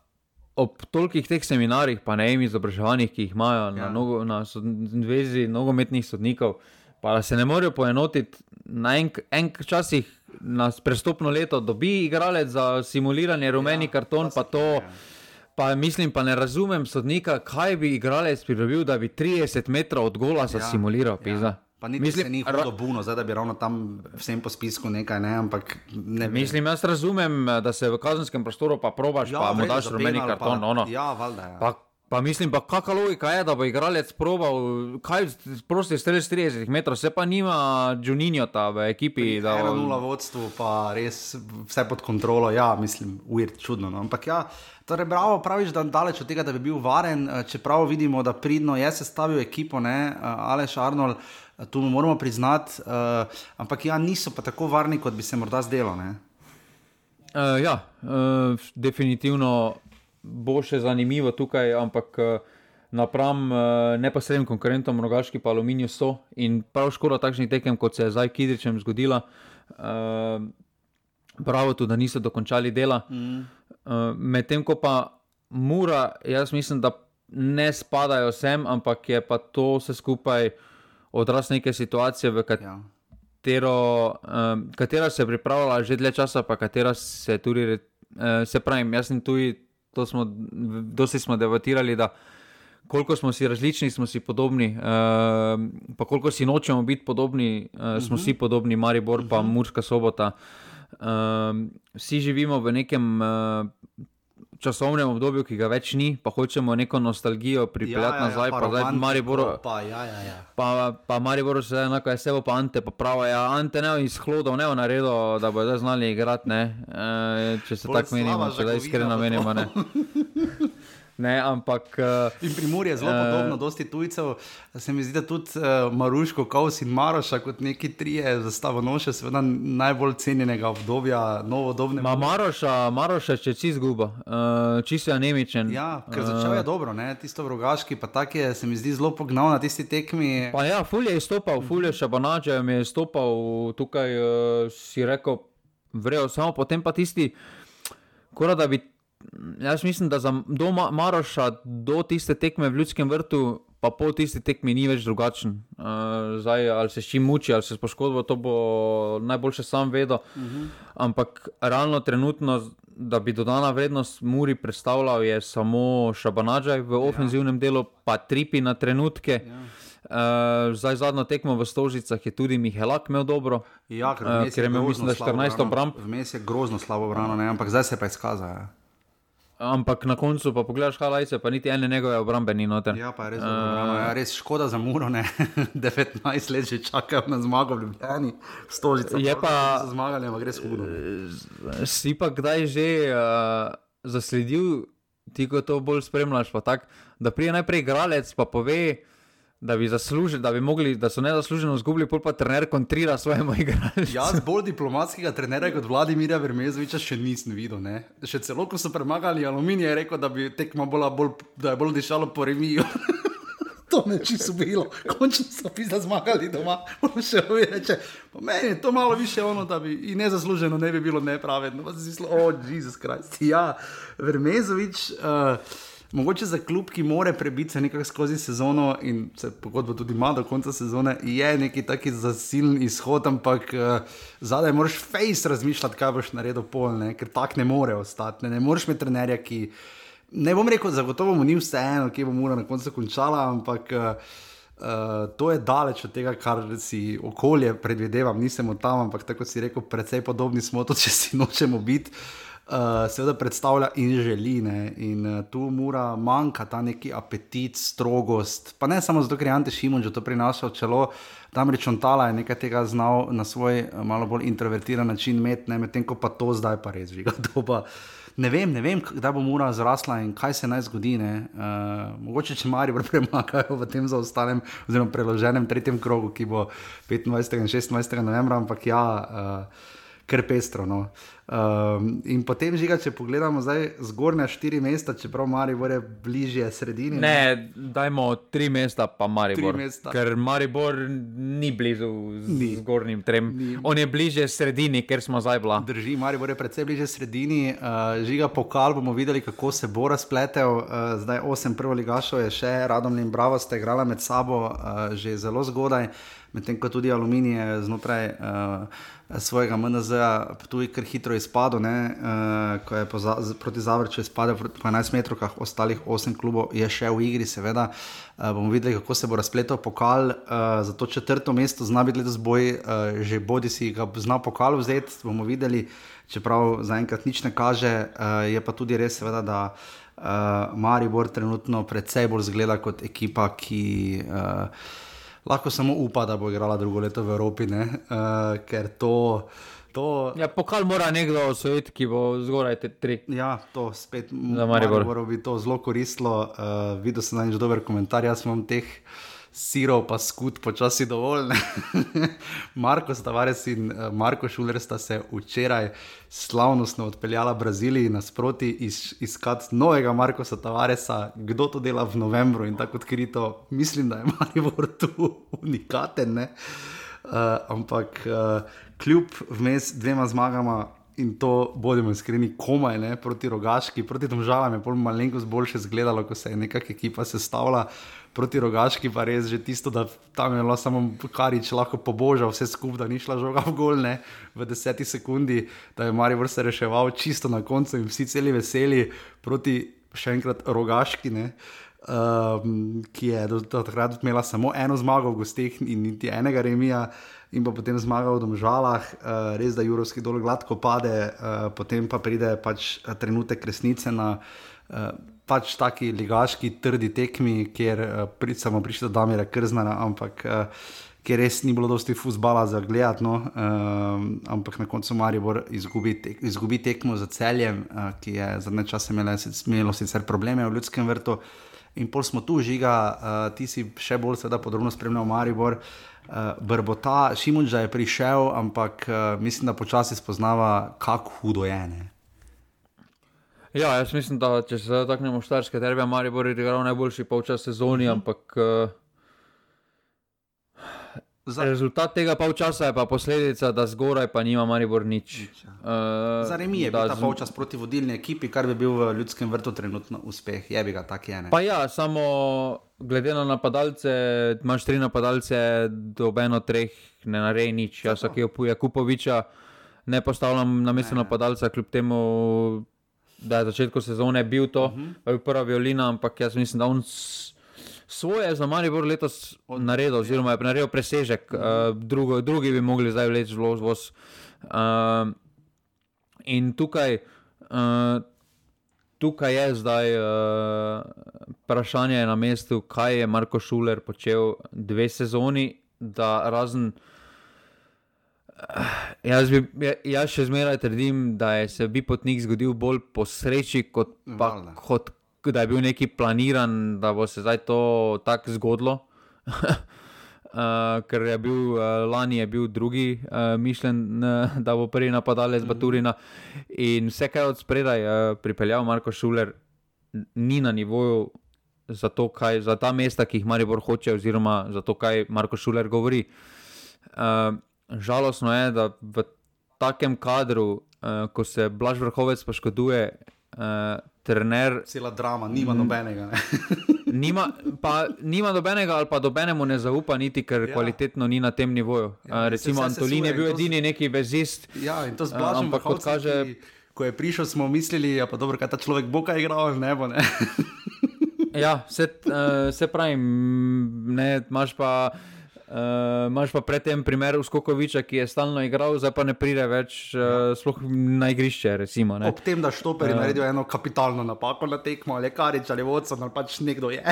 ob tolikih teh seminarjih, pa ne vem, izobraževanjih, ki jih imajo ja. na, nogo, na zvezi nogometnih sodnikov, pa se ne morejo poenotiti na enkrat, en časih na prestopno leto, dobi igralec za simuliranje rumeni ja, karton, pa to. Ja. Pa mislim, pa ne razumem sodnika, kaj bi igralec pridobil, da bi 30 metrov od gola ja, simuliral. Ja. Pa niti Mislim, ni hudo buno, zdaj da bi ravno tam vsem po spisku nekaj, ne, ampak ne. Mislim, jaz razumem, da se v kazenskem prostoru pa probaš, ja, pa mu daš rumeni karton. Pa, no, no. Ja, valjda. Ja. Pa, pa mislim, pa kakšna logika je, da bo igralec probal, kaj prosti strelj 30 metrov, se pa nima Juninjo ta v ekipi. Da... Eno nula vodstvo, pa res vse pod kontrolo, ja, mislim, uvir, čudno. No. Ampak ja. Torej, bravo, praviš, da daleč od tega, da bi bil varen, čeprav vidimo, da pridno je sestavil ekipo, ne, Aleš Arnold. Tu mu moramo priznati, uh, ampak ja, niso pa tako varni, kot bi se morda zdelo. Uh, ja, uh, definitivno bo še zanimivo tukaj, ampak uh, napram uh, neposrednim konkurentom, rogaški pa aluminij so in prav škoda takšnih tekem, kot se je zdaj Kidričem zgodila. Uh, Pravo tudi, da niso dokončali dela. Mm. Medtem ko pa mura, jaz mislim, da ne spadajo sem, ampak je pa to vse skupaj odraz neke situacije, v ja. katero, um, katera se je pripravljala že dlje časa, pa katera se tudi, uh, se pravi, jaz sem tudi, to smo, dosti smo debatirali, da koliko smo si različni, smo si podobni, uh, pa koliko si nočemo biti podobni, uh, smo uh mhm. -huh. si podobni, Maribor, uh -huh. pa mhm. Murska sobota. Um, vsi živimo v nekem uh, časovnem obdobju, ki ga več ni, pa hočemo neko nostalgijo pripeljati ja, ja, ja nazaj, pa, pa zdaj Maribor. Pa, ja, ja, ja. pa, pa Maribor se enako je sebo, pa Ante, pa pravo, ja, Ante ne iz hlodov ne naredil, da bo zdaj znali igrati, ne, e, če se tako menimo, če da iskreno menimo, ne. *laughs* Ne, ampak, uh, in pri Muri je zelo uh, podobno, dosti tujcev. Se mi zdi, da tudi uh, Maruško, Kaus in Maroša, kot neki trije zastavo noše, seveda najbolj cenjenega obdobja, novodobne. Ma Maroša, Maroša, če si izguba, uh, čisto anemičen. Ja, ker začel je uh, dobro, ne? tisto vrogaški, pa tak je, se mi zdi, zelo pognal na tisti tekmi. Pa ja, Fulje je izstopal, Fulje še Banače je izstopal, tukaj uh, si rekel, vrejo, samo potem pa tisti, kora da bi. Jaz mislim, da za do Maroša, do tiste tekme v Ljudskem vrtu, pa po tisti tekmi ni več drugačen. Uh, zdaj, ali se s čim muči, ali se s poškodbo, to bo najboljše sam vedel. Uh mhm. -huh. Ampak realno, trenutno, da bi dodana vrednost Muri predstavljal, je samo Šabanadžaj v ja. ofenzivnem ja. delu, pa tripi na trenutke. Ja. Uh, zdaj, zadnjo tekmo v Stožicah je tudi Mihelak imel dobro. Ja, ker, uh, ker je imel, mislim, 14 obramb. Vmes je grozno slabo obrano, ampak zdaj se pa izkaza. Ja. Ampak na koncu pa pogledaš, kaj lajce, pa niti ene njegove obrambe ni noter. Ja, pa je res, uh, ja, res škoda za muro, ne *laughs* 19 let že čakajo na zmago v Ljubljani, stožice. Je pa za zmaganje, ampak res hudo. Si pa kdaj že uh, zasledil, ti ko to bolj spremljaš, pa tak, da prije najprej igralec pa pove da bi zaslužili, da bi mogli, da so nezasluženo izgubili, pol pa trener kontrira svojemu *laughs* igralcu. Jaz bolj diplomatskega trenera kot Vladimirja Vermezoviča še nisem videl. Ne? Še celo, ko so premagali aluminij, je rekel, da bi tekma bila bolj, da je bolj dišalo po remiju. *laughs* to ne čisto bilo, končno so pisali zmagali doma. Še reče, meni je to malo više ono, da bi in nezasluženo ne bi bilo nepravedno. Pa si mislil, o, oh, Jezus Kristus. Ja, Vermezovič. Uh, mogoče za klub, ki more prebiti se nekako skozi sezono in se pogodba tudi ima do konca sezone, je neki taki zasilni izhod, ampak uh, zadaj moraš face razmišljati, kaj boš naredil pol, ne? ker tak ne more ostati. Ne, ne moreš imeti trenerja, ki. Ne bom rekel, zagotovo mu ni vseeno, kje bo mora na koncu končala, ampak uh, uh, to je daleč od tega, kar si okolje predvidevam. Nisem od tam, ampak tako si rekel, precej podobni smo, *laughs* tudi če si nočemo biti. Uh, seveda predstavlja in želi. Ne? In uh, tu mora manjka ta neki apetit, strogost. Pa ne samo zato, ker je Ante Šimun že to prinašal čelo, tam reč Ontala je nekaj tega znal na svoj uh, malo bolj introvertiran način imeti, medtem ko pa to zdaj pa res žiga. *laughs* Ne vem, ne vem, kdaj bo mura zrasla in kaj se naj zgodi. Uh, mogoče če mari *laughs* premagajo v tem zaostalem, oziroma preloženem tretjem krogu, ki bo 25. in 26. novembra, ampak ja, uh, ker pestro. No. Um, in potem, žiga, če pogledamo zdaj zgornja štiri mesta, čeprav Maribor je bližje sredini. Ne, dajmo tri mesta, pa Maribor. Mesta. Ker Maribor ni blizu ni. zgornjim trem. Ni. On je bližje sredini, ker smo zdaj bila. Drži, Maribor je predvsej bližje sredini. Uh, žiga pokal, bomo videli, kako se bo razpletel. Uh, zdaj osem prvo ligašov je še, radom in bravo ste igrali med sabo uh, že zelo zgodaj medtem ko tudi aluminij znotraj uh, svojega MNZ-a tudi kar hitro izpadel, uh, ko je za, proti Zavrču izpadel po 11 metrov, ostalih 8 klubov je še v igri, seveda. Uh, bomo videli, kako se bo razpletel pokal. Uh, za to četrto mesto zna biti letos boj, uh, že bodi si ga zna pokal vzeti, bomo videli, čeprav zaenkrat nič ne kaže. Uh, je pa tudi res, seveda, da uh, Maribor trenutno predvsej bolj zgleda kot ekipa, ki. Uh, lahko samo upa, da bo igrala drugo leto v Evropi, uh, ker to. To... Ja, pokal mora nekdo osvojiti, ki bo zgoraj te tri. Ja, to spet za Maribor bi to zelo koristilo. Uh, videl sem na nič dober komentar, jaz imam teh sirov, pa skut, počasi dovolj. *laughs* Marko Stavares in uh, Marko Šuler sta se včeraj slavnostno odpeljala v Braziliji nasproti iz, iskati novega Marko Stavaresa, kdo to dela v novembru in tako odkrito. Mislim, da je Maribor tu *laughs* unikaten. Uh, ampak uh, kljub vmes dvema zmagama. In to bodimo iskreni, komaj ne, proti rogaški, proti tem žalam je pol malenkost boljše izgledalo, ko se je nekakšna ekipa sestavljala proti rogaški, pa res že tisto, da tam je bilo samo karič, lahko pobožal vse skupaj, da ni šla žoga v gol, ne v deseti sekundi, da je Marijo vrste reševal čisto na koncu in vsi celi veseli proti še enkrat rogaški. Ne. Um, ki je do, do takrat imela samo eno zmago v gostih in niti enega remija, in pa potem zmaga v Domžalah, uh, res da Jurovski dol gladko pade, uh, potem pa pride pač trenutek resnice na uh, pač taki ligaški, trdi tekmi, kjer uh, pri, samo prišli do Damira Krznara, ampak uh, kjer res ni bilo dosti fusbala za gledati. No, uh, ampak na koncu Maribor izgubi, tek, izgubi tekmo za celjem, uh, ki je zadnje čase imelo sicer probleme v ljudskem vrtu. In pol smo tu, žiga, uh, ti si še bolj seveda podrobno spremljal Maribor. Uh, Brbota, Šimunča je prišel, ampak uh, mislim, da počasi spoznava, kako hudo je. Ne? Ja, jaz mislim, da če se dotaknemo štarske terbe, Mari bo igral najboljši polčas sezoni, mm -hmm. ampak uh, Za... rezultat tega polčasa je pa posledica, da zgoraj pa nima Maribor nič. nič ja. uh, Za remi je bil ta z... polčas proti vodilni ekipi, kar bi bil v ljudskem vrtu trenutno uspeh, je bi ga tak je. Ne? Pa ja, samo glede na napadalce, imaš tri napadalce, dobeno treh ne narej nič. Jaz, ki je Kupoviča, ne postavljam na mesto napadalca, kljub temu da je začetku sezone bil to, uh mhm. -huh. bil prva violina, ampak jaz mislim, da on svoje za Maribor letos naredil, oziroma je naredil presežek, uh -huh. uh, drugo, drugi bi mogli zdaj vleči zelo zvoz. Uh, in tukaj, uh, tukaj je zdaj uh, vprašanje na mestu, kaj je Marko Šuler počel dve sezoni, da razen. Jaz, bi, ja, jaz še zmeraj trdim, da je se bi potnik zgodil bolj po sreči, kot, pa, kot da je bil neki planiran, da bo se zdaj to tako zgodilo. uh, *laughs* ker je bil uh, lani je bil drugi, uh, mišljen, uh, da bo prvi napadalec mm -hmm. Baturina. In vse, kar je od spredaj uh, pripeljal Marko Šuler, ni na nivoju za, to, kaj, za ta mesta, ki jih Maribor hoče, oziroma za to, kaj Marko Šuler govori. Uh, žalostno je, da v takem kadru, uh, ko se Blaž vrhovec poškoduje, uh, trener. Cela drama, nima nobenega. *laughs* nima, pa, nima nobenega, ali pa dobenemu ne zaupa, niti ker ja. kvalitetno ni na tem nivoju. Ja, uh, recimo Antolin je bil edini neki vezist. Ja, in to z Blažom, uh, kot kaže. Ki, ko je prišel, smo mislili, da ja, je ta človek bo kaj igral, ne bo. Ne? ja, vse, uh, vse pravi, ne, imaš pa. Uh, Máš pa predtem primer Uskokoviča, ki je stalno igral, zdaj pa ne pride več uh, na igrišče. Recimo, Ob tem, da štoper je uh, naredil eno kapitalno napako na tekmo, ali karič ali vodca, ali pač nekdo je.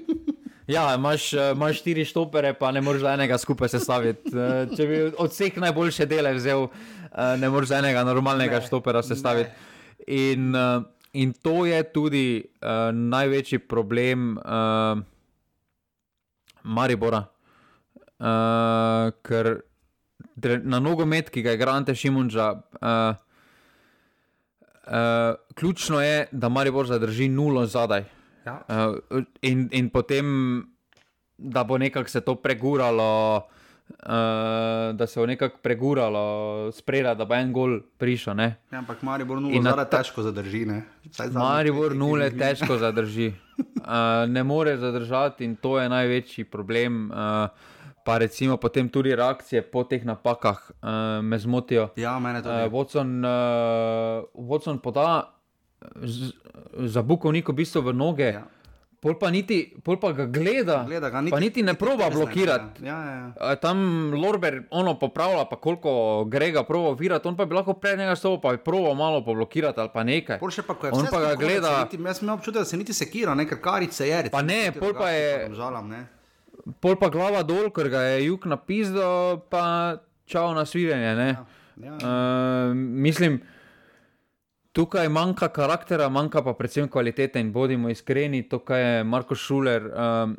*laughs* ja, imaš, imaš štiri štopere, pa ne moreš enega skupaj sestaviti. Uh, če bi od vseh najboljše dele vzel, uh, ne moreš enega normalnega ne, štopera sestaviti. In, uh, in to je tudi uh, največji problem uh, Maribora. Uh, ker na nogomet, ki ga igra Ante Šimunča, uh, uh, ključno je, da Maribor zadrži nulo zadaj. Ja. Uh, in, in potem, da bo nekako se to preguralo, uh, da se bo nekako preguralo, spreda, da bo en gol prišel. Ja, ampak Maribor nulo zadaj težko zadrži. Maribor nulo težko zadrži. Uh, *laughs* ne more zadržati in to je največji problem. Uh, pa recimo potem tudi reakcije po teh napakah uh, me zmotijo. Ja, mene tudi. Uh, Watson, uh, Watson poda za bukovnik v bistvu v noge, Ja. pol, pa niti, pol pa ga gleda, Gleda ga, pa niti ne proba trzne, blokirati. Ja, ja, ja. Uh, Tam Lorber ono popravlja, pa koliko gre ga proba virati, on pa bi lahko pred njega stopil, pa bi proval malo poblokirati ali pa nekaj. Pol še pa, ko je On pa ga gleda- Niti, jaz imam občutek, da se niti sekira, ne, ker karice je. Pa ne, pol pa je- Žalam, ne. Pol pa glava dol, ker ga je jug napisal, pa čau na svidenje. ne. Ja, ja. Uh, mislim, tukaj manjka karaktera, manjka pa predvsem kvalitete in bodimo iskreni, to, kar je Marko Šuler. Um,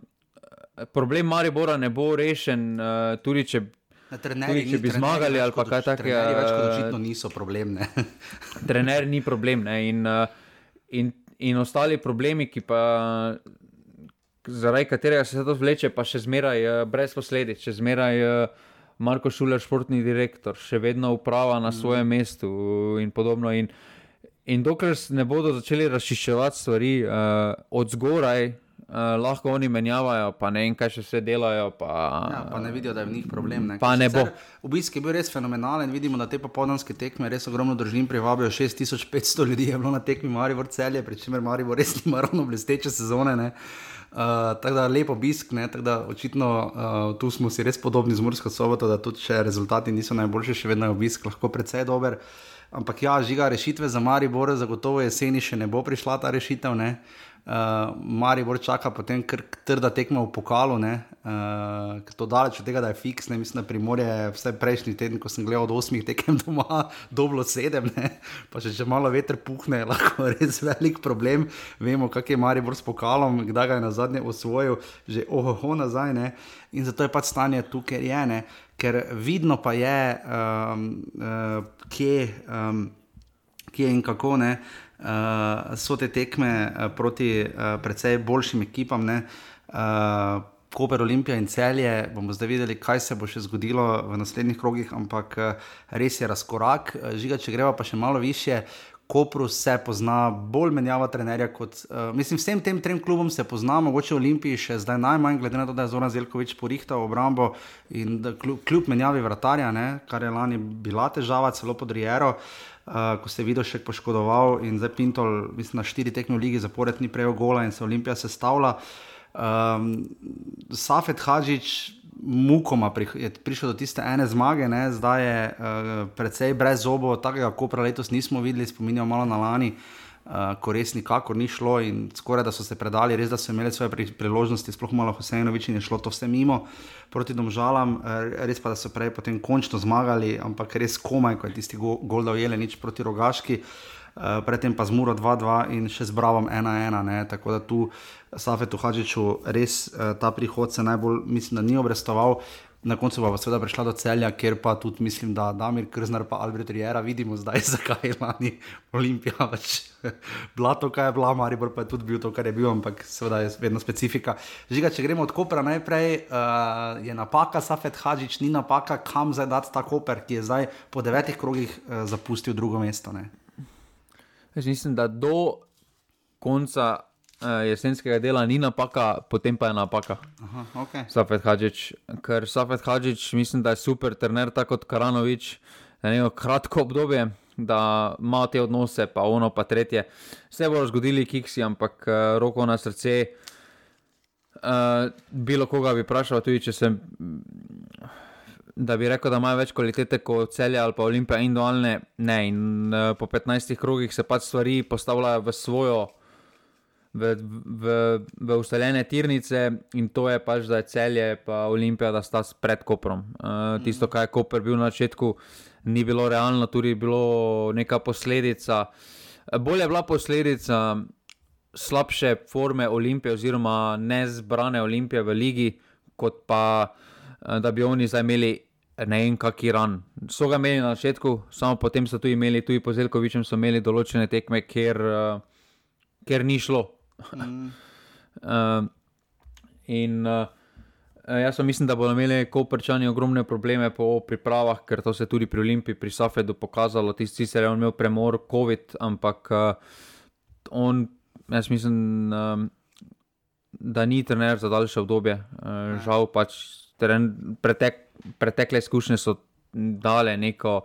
problem Maribora ne bo rešen, uh, tudi če trenerji Tudi če bi trenerji zmagali ali pa kaj takega, trenerji Več kot očitno niso problem. Ne? *laughs* trener ni problem. Ne, in, uh, in, in ostali problemi, ki pa. Zaradi katerega se to vleče, pa še zmeraj uh, brez posledic, še zmeraj uh, Marko Šuler, športni direktor, še vedno uprava na svojem mestu in podobno. In, in dokler ne bodo začeli razčiščevati stvari uh, od zgoraj, uh, lahko oni menjavajo, pa ne vem, kaj še vse delajo. Pa, Ja, pa ne vidijo, da je v njih problem. Ne? Pa Ker ne bo. sicer Obisk je bil res fenomenalen. Vidimo, da te popoldanske tekme res ogromno družin privabijo. 6500 ljudi je bilo na tekmi Maribor celje, pri čemer Maribor res nima ravno blesteče sezone. Ne? Uh, tako da lep obisk, tako da očitno uh, tu smo si res podobni z Mursko soboto, da tudi če rezultati niso najboljši, še vedno je obisk lahko precej dober. Ampak ja, žiga rešitve za Maribor, zagotovo jeseni še ne bo prišla ta rešitev. Ne? Uh, Maribor čaka potem kar trda tekma v pokalu, ne, uh, to daleč od tega, da je fiks, ne, mislim, da primorje je vse prejšnji teden, ko sem gledal od osmih tekem *laughs* doma, doblo sedem, ne, pa če že malo veter puhne, *laughs* lahko res velik problem. Vemo, kak je Maribor s pokalom, kdaj ga je na zadnje osvojil, že ohoho nazaj, ne, in zato je pač stanje tu, ker je, ne, ker vidno pa je, um, uh, kje. Um, kje in kako ne, uh, so te tekme uh, proti uh, precej boljšim ekipam. Ne, uh, Koper, Olimpija in celje, bomo zdaj videli, kaj se bo še zgodilo v naslednjih krogih, ampak res je razkorak. Žiga, če greva pa še malo više. Kopru se pozna, bolj menjava trenerja kot. Uh, mislim, vsem tem trem klubom se pozna, mogoče Olimpiji še zdaj najmanj, glede na to, da je Zoran Zelkovič porihtal obrambo in kljub, kljub menjavi vratarja, ne, kar je lani bila težava, celo pod Riero. Uh, ko se je videl še poškodoval in zdaj Pintol, mislim, na štiri tekme v ligi zapored ni prejel gola in se Olimpija sestavlja. Um, Safet Hadžič, mukoma pri, je prišel do tiste ene zmage, ne? zdaj je uh, precej brez zobo, takega kopra letos nismo videli, spominjamo malo na lani. Uh, ko res nikakor ni šlo in skoraj da so se predali, res da so imeli svoje pri, priložnosti, sploh malo Hosejnovič in je šlo to vse mimo proti domžalam, uh, res pa da so prej potem končno zmagali, ampak res komaj, ko je tisti go, gol dal Jelenič proti Rogaški. Uh, predtem pa z Muro 2-2 in še z Bravom 1-1. Tako da tu Safetu Hadžiču res uh, ta prihod se najbolj, mislim, da ni obrestoval. Na koncu pa bo seveda prišla do celja, kjer pa tudi mislim, da Damir Krznar in Albert Riera vidimo zdaj, *laughs* zakaj je lani Olimpija več *laughs* bila to, kar je bila, Maribor pa je tudi bil to, kar je bil, ampak seveda je vedno specifika. Žiga, če gremo od Kopra najprej, uh, je napaka Safet Hadžič, ni napaka, kam zdaj dati ta Koper, ki je zdaj po devetih krogih uh, zapustil drugo mesto. Ne? Jaz mislim, da do konca jesenskega dela ni napaka, potem pa je napaka. Aha, okay. Safet Hadžič, ker Safet Hadžič mislim, da je super trener, tako kot Karanovič, da je kratko obdobje, da ima te odnose, pa ono, pa tretje. Vse bodo zgodili kiksi, ampak uh, roko na srce. Uh, bilo koga bi vprašal, tudi če sem. Da bi rekel, da imajo več kvalitete kot celje ali pa olimpije in dualne. Ne, in uh, po 15 krogih se pač stvari postavljajo v svojo, v, v, v ustaljene tirnice, in to je pač, je celje in olimpija, da sta pred Koprom. Uh, tisto, kar je Koper bil na začetku, ni bilo realno, tudi je bilo neka posledica. Bolje je bila posledica slabše forme olimpije, oziroma nezbrane olimpije v ligi, kot pa da bi oni zdaj imeli ne vem, kaki ran. So ga imeli na začetku, samo potem so tu imeli, tudi po Zelkovičem so imeli določene tekme, ker, ker ni šlo. Mm. uh, *laughs* in uh, jaz mislim, da bodo imeli koprčani ogromne probleme po pripravah, ker to se je tudi pri Olimpiji, pri Safedu pokazalo. Tisti sicer je imel premor, COVID, ampak uh, on, jaz mislim. Um, da ni trener za daljše obdobje. Uh, žal pač teren, pretek, pretekle izkušnje so dale neko.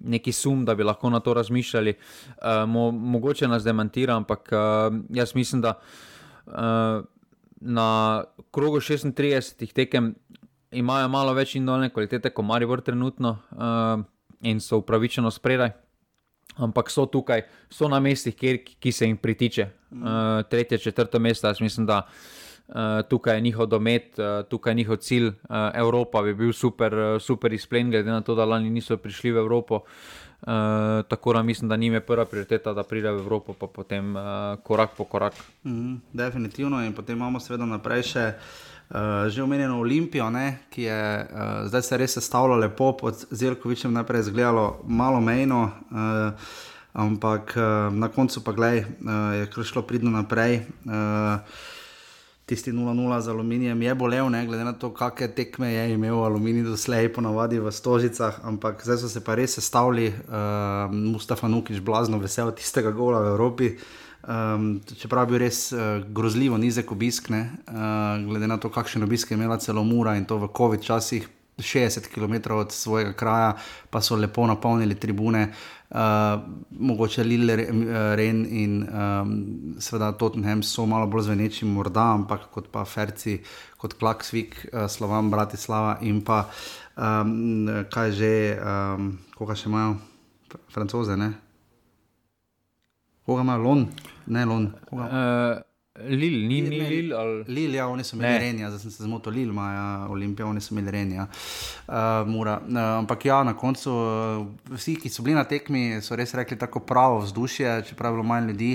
Neki sum, da bi lahko na to razmišljali, uh, mo mogoče nas demantira, ampak uh, jaz mislim, da uh, na krogu 36 tekem imajo malo več indolne kvalitete, kot Maribor trenutno uh, in so upravičeno spredaj. Ampak so tukaj, so na mestih, kjer, ki se jim pritiče. Uh, tretje, četrto mesto, jaz mislim, da tukaj je njihov domet, uh, tukaj je njihov cilj. Uh, Evropa bi bil super, super izplen, glede na to, da lani niso prišli v Evropo. Tako da mislim, da njim je prva prioriteta, da pride v Evropo, pa potem korak po korak. Mm, definitivno, in potem imamo seveda naprej še. Uh, že omenjeno Olimpijo, ne, ki je uh, zdaj se res sestavljalo lepo, pod Zelkovičem najprej izgledalo malo mejno, uh, ampak uh, na koncu pa gledaj, uh, je šlo pridno naprej. Uh, tisti 0-0 z aluminijem je bolel, ne, glede na to, kakšne tekme je imel aluminij doslej, ponavadi v Stožicah, ampak zdaj so se pa res sestavljali, uh, Mustafa Nukiš, blazno vesel tistega gola v Evropi. Um, čeprav je bil res uh, grozljivo nizek obisk, ne, uh, glede na to, kakšen obisk je imela celo Mura in to v COVID časih, 60 km od svojega kraja, pa so lepo napolnili tribune, uh, mogoče Lille, Ren in um, seveda Tottenham so malo bolj zveneči, morda, ampak kot pa Ferci, kot Klaksvik, uh, Slovan, Bratislava in pa um, kaj že, um, koga še imajo, francoze, ne. Koga ima Lon? Ne, Lon. Uh, Lil, ni, ni Lil. Ali... Lil, ja, oni so imeli Renja, zdaj sem se zmotil, Lil ima ja, Olimpija, oni so imeli Renja. Uh, uh, ampak ja, na koncu uh, vsi, ki so bili na tekmi, so res rekli tako pravo vzdušje, čeprav je bilo manj ljudi.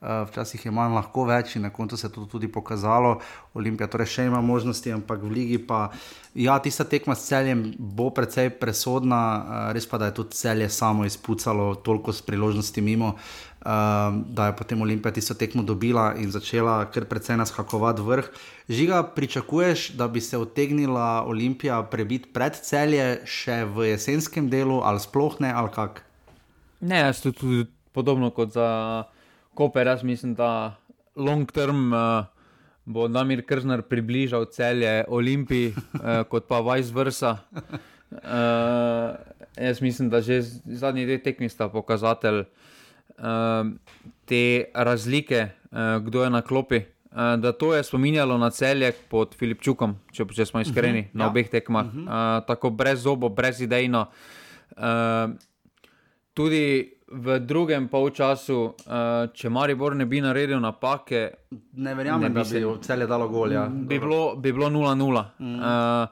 Uh, včasih je manj lahko več in na koncu se je to tudi pokazalo. Olimpija torej še ima možnosti, ampak v Ligi pa, ja, tista tekma s celjem bo precej presodna, uh, res pa da je tudi celje samo izpucalo toliko s priložnosti mimo. Uh, um, da je potem Olimpija tisto tekmo dobila in začela kar precej naskakovati vrh. Žiga, pričakuješ, da bi se utegnila Olimpija prebiti pred celje še v jesenskem delu, ali sploh ne, ali kak? Ne, jaz tudi podobno kot za Koper, jaz mislim, da long term. Uh, Bo Damir Krznar približal celje Olimpiji, eh, kot pa vice versa. Uh, jaz mislim, da že zadnji dve tekmi sta pokazatelj, uh, te razlike, kdo je na klopi. Da to je spominjalo na celje pod Filipčukom, če, če smo iskreni, uh -huh, na ja. obeh tekmah. Uh -huh. uh, tako brez zobo, brez idejno. Uh, tudi v drugem polčasu, uh, če Maribor ne bi naredil napake, ne verjamem, da bi se celje dalo golja. Bi bilo 0-0. Mm. Uh,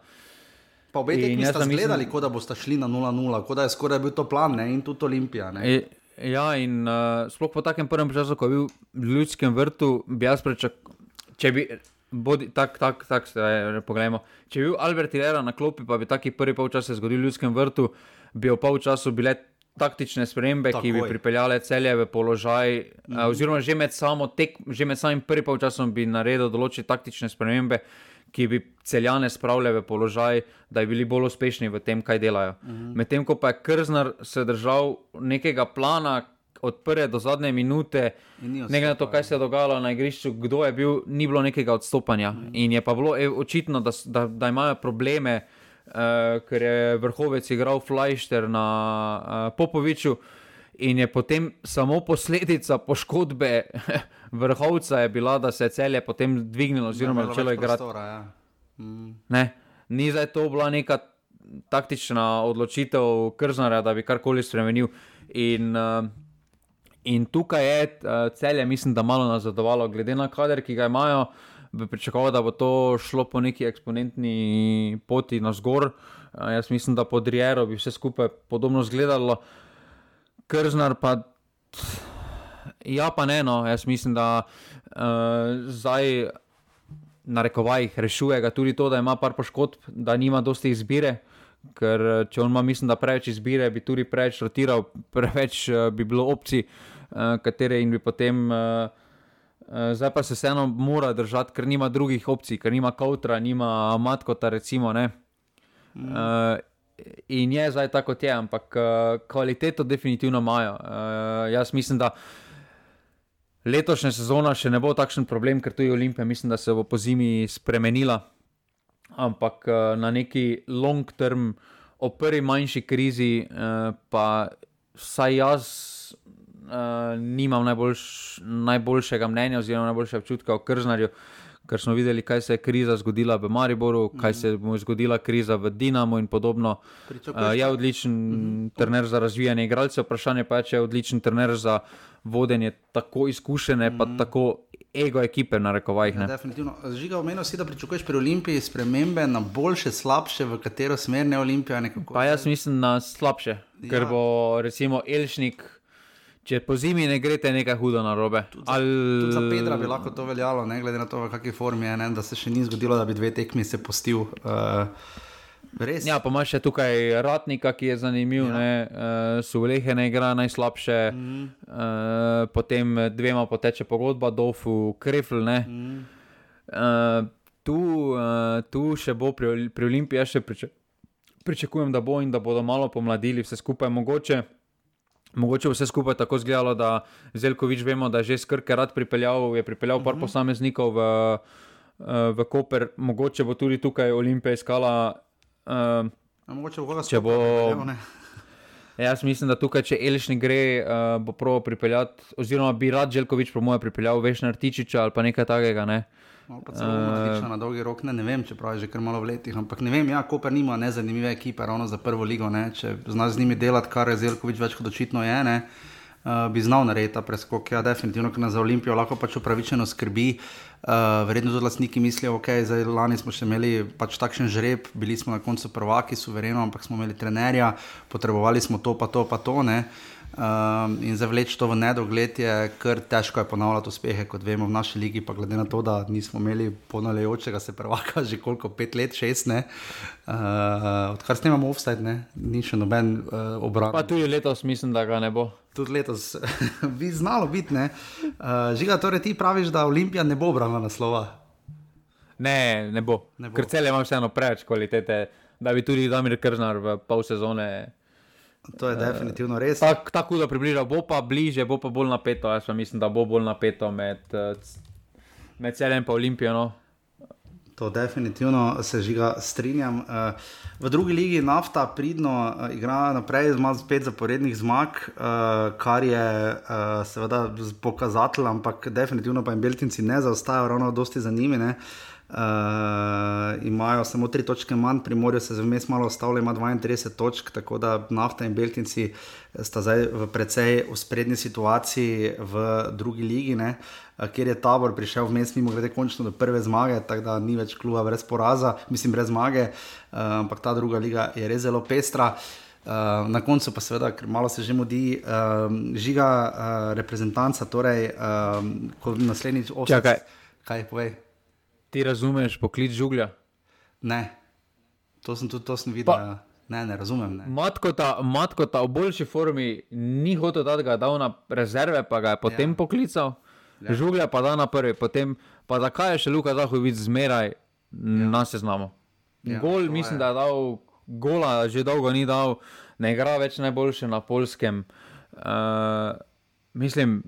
Pa obe tekmi ste gledali, mislim... kot da boste šli na 0-0, kot da je skoraj bil to plan ne? in tudi Olimpija. E, Ja, in uh, sploh po takem prvem času, ko je bil v ljudskem vrtu, bi jaz pričakoval, če bi. Tako, tako, tako, poglejmo. Če bi bil Albert Hilera na klopi, pa bi taki prvi polčas se zgodil v ljudskem vrtu, bi v polčasu bile taktične spremembe, ki bi pripeljale celje v položaj, mm oziroma že med, tek, že med samim prvim polčasom bi naredil določene taktične spremembe, ki bi celjane spravljali v položaj, da bi bili bolj uspešni v tem, kaj delajo. Uh mhm. -huh. Medtem ko pa je Krznar se držal nekega plana. Od prve do zadnje minute, ne glede na to, kaj se je dogajalo na igrišču, kdo je bil, ni bilo nekega odstopanja. Mm. In je pa bilo e, očitno, da, da, da imajo probleme, uh, ker je vrhovec igral Fleischter na uh, Popoviču, uh, In je potem samo posledica poškodbe *laughs* vrhovca je bila, da se je celje potem dvignilo, oziroma začelo igrati. Ja. Mm. Ni zdaj to bila neka taktična odločitev Krznara, da bi karkoli spremenil. In, uh, in tukaj je uh, celje, mislim, da malo nazadovalo, glede na kader, ki ga imajo. Bi pričakoval, da bo to šlo po neki eksponentni poti na zgor. Uh, jaz mislim, da pod Riero bi vse skupaj podobno izgledalo. Uh, krznar pa. Ja, pa ne, no, jaz mislim, da uh, zdaj na rekovajih rešuje ga tudi to, da ima par poškodb, da nima dosti izbire. Ker če on ima, mislim, da preveč izbire, bi tudi preveč rotiral, *laughs* preveč uh, bi bilo opcij, uh, katere in bi potem. Uh, zdaj pa se vseeno mora držati, ker nima drugih opcij, ker nima kautra, nima matkota, recimo. Mm. Uh, in je zdaj tako, kot je, ampak uh, kvaliteto definitivno imajo. Uh, jaz mislim, da letošnja sezona še ne bo takšen problem, ker tu je Olimpija, mislim, da se bo po zimi spremenila. Ampak uh, na neki long term, o prvi manjši krizi, uh, pa vsaj jaz uh, nimam najboljš, najboljšega mnenja oziroma najboljšega občutka o Krznarju. Ker smo videli, kaj se je kriza zgodila v Mariboru, kaj se je zgodila kriza v Dinamu in podobno. Uh, je odličen mm -hmm. trener za razvijanje igralcev, vprašanje pa je, če je odličen trener za vodenje tako izkušene, mm -hmm. pa mhm. tako ego ekipe, na rekovajih. Ja, definitivno. Žiga, omenil si, da pričakuješ pri Olimpiji spremembe na boljše, slabše, v katero smer ne Olimpija. Nekako. Pa jaz mislim na slabše, ja. ker bo recimo Elšnik. Če po zimi ne greste nekaj hudo na robe. Za, Al... za Pedra bi lahko to veljalo, ne glede na to, v kakšni formi je, ne, da se še ni zgodilo, da bi dve tekmi se postil. Uh, Res. Ja, pa imaš še tukaj Ratnika, ki je zanimiv, ja. uh, eh, Sulehe ne igra najslabše, mm uh, potem dvema poteče pogodba, Dofu, Krefl. Mm uh, tu, uh, tu še bo pri, pri Olimpiji, še priča, pričakujem, da bo in da bodo malo pomladili vse skupaj. Mogoče, mogoče bo vse skupaj tako izgledalo, da Zelkovič vemo, da je že skrke rad pripeljal, je pripeljal par mhm. posameznikov v, uh, v Koper, mogoče bo tudi tukaj Olimpija iskala. Uh, mogoče bo če bo. Jaz mislim, da tukaj, če Eliš ne gre, uh, bo prav pripeljati, oziroma bi rad Željkovič, po mojem, pripeljal veš na Artičiča ali pa nekaj takega. Ne? No, pa celo uh, na dolgi rok, ne, ne vem, če pravi že kar malo v letih. Ampak ne vem, ja, Koper nima nezanimive ekipe, ravno za prvo ligo. Ne? Če znaš z njimi delati, kar je Željkovič več kot očitno je. Ne? Uh, bi znal narediti ta preskok, ja, definitivno, ker nas za Olimpijo lahko pač upravičeno skrbi. Uh, Uh, verjetno tudi lastniki mislijo, da okay, je lani smo še imeli pač takšen žreb, bili smo na koncu prvaki, suvereno, ampak smo imeli trenerja, potrebovali smo to, pa to, pa to. Um, in zavleči to v nedogled je kar težko je ponavljati uspehe, kot vemo v naši ligi, pa glede na to, da nismo imeli ponavljajočega se prvaka že koliko, pet let, šest, uh, odkar snemamo offside, ne? ni še noben uh, obrat. Pa tudi letos mislim, da ga ne bo tudi letos *laughs* bi znalo biti. Uh, žiga, torej ti praviš, da Olimpija ne bo brala naslova? Ne, ne bo. bo. Ker cel je imel vseeno preveč kvalitete, da bi tudi Damir Krznar v pol sezone. To je uh, definitivno res. Tak, tako da približa, bo pa bliže, bo pa bolj napeto. Jaz mislim, da bo bolj napeto med, med celem in Olimpijo. No. To definitivno se žiga, strinjam. Uh, v drugi ligi nafta pridno uh, igra naprej, ima spet zaporednih zmag, uh, kar je seveda pokazatelj, ampak definitivno pa jim Beltinci ne zaostajajo, ravno dosti zanimivi. Uh, imajo samo tri točke manj, pri Morju se vmes malo ostavlja, ima 32 točk, tako da nafta in Beltinci sta zdaj v precej usprednji situaciji v drugi ligi. Uh, kjer je tabor prišel vmes, mimo grede, končno do prve zmage, tako da ni več kluba brez poraza, mislim, brez zmage, ampak ta druga liga je res zelo pestra. Uh, na koncu pa seveda, ker malo se že mudi, uh, žiga uh, reprezentanca, torej uh, kot naslednjič osem. Čakaj, kaj povej? Ti razumeš poklic žuglja? Ne, to sem tudi to sem videl. Pa, ja. ne, ne razumem. Ne. Matko, ta, matko ta v boljši formi ni hotel, da ga je dal na rezerve, pa ga je potem ja. poklical. Ja. Žuglja pa da na prvi, potem pa zakaj je še Luka Zahovic zmeraj ja. na seznamu. Ja, Gol, mislim, je. da je dal gola, že dolgo ni dal, ne igra več najboljše na polskem. Uh, mislim,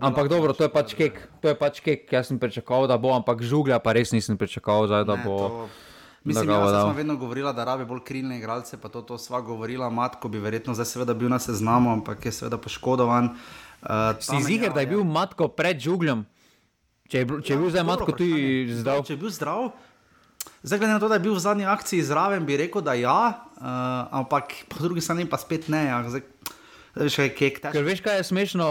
ampak dobro, to je pač kek, to je pač kek, jaz sem pričakoval, da bo, ampak žuglja pa res nisem pričakoval, zdaj, da ne, bo. To... Mislim, da ja, smo vedno govorili, da rabi bolj krilne igralce, pa to, to sva govorila, matko bi verjetno zdaj seveda bil na seznamu, ampak je seveda poškodovan. Uh, si ziger, da je bil matko pred žugljem? Če je, če je ja, bil zdaj matko tudi zdrav? Če je bil zdrav, zdaj glede na to, da je bil v zadnji akciji zraven, bi rekel, da ja, uh, ampak po drugi strani pa spet ne. Ja. Zdaj, zdaj kek, Ker veš, kaj je smešno,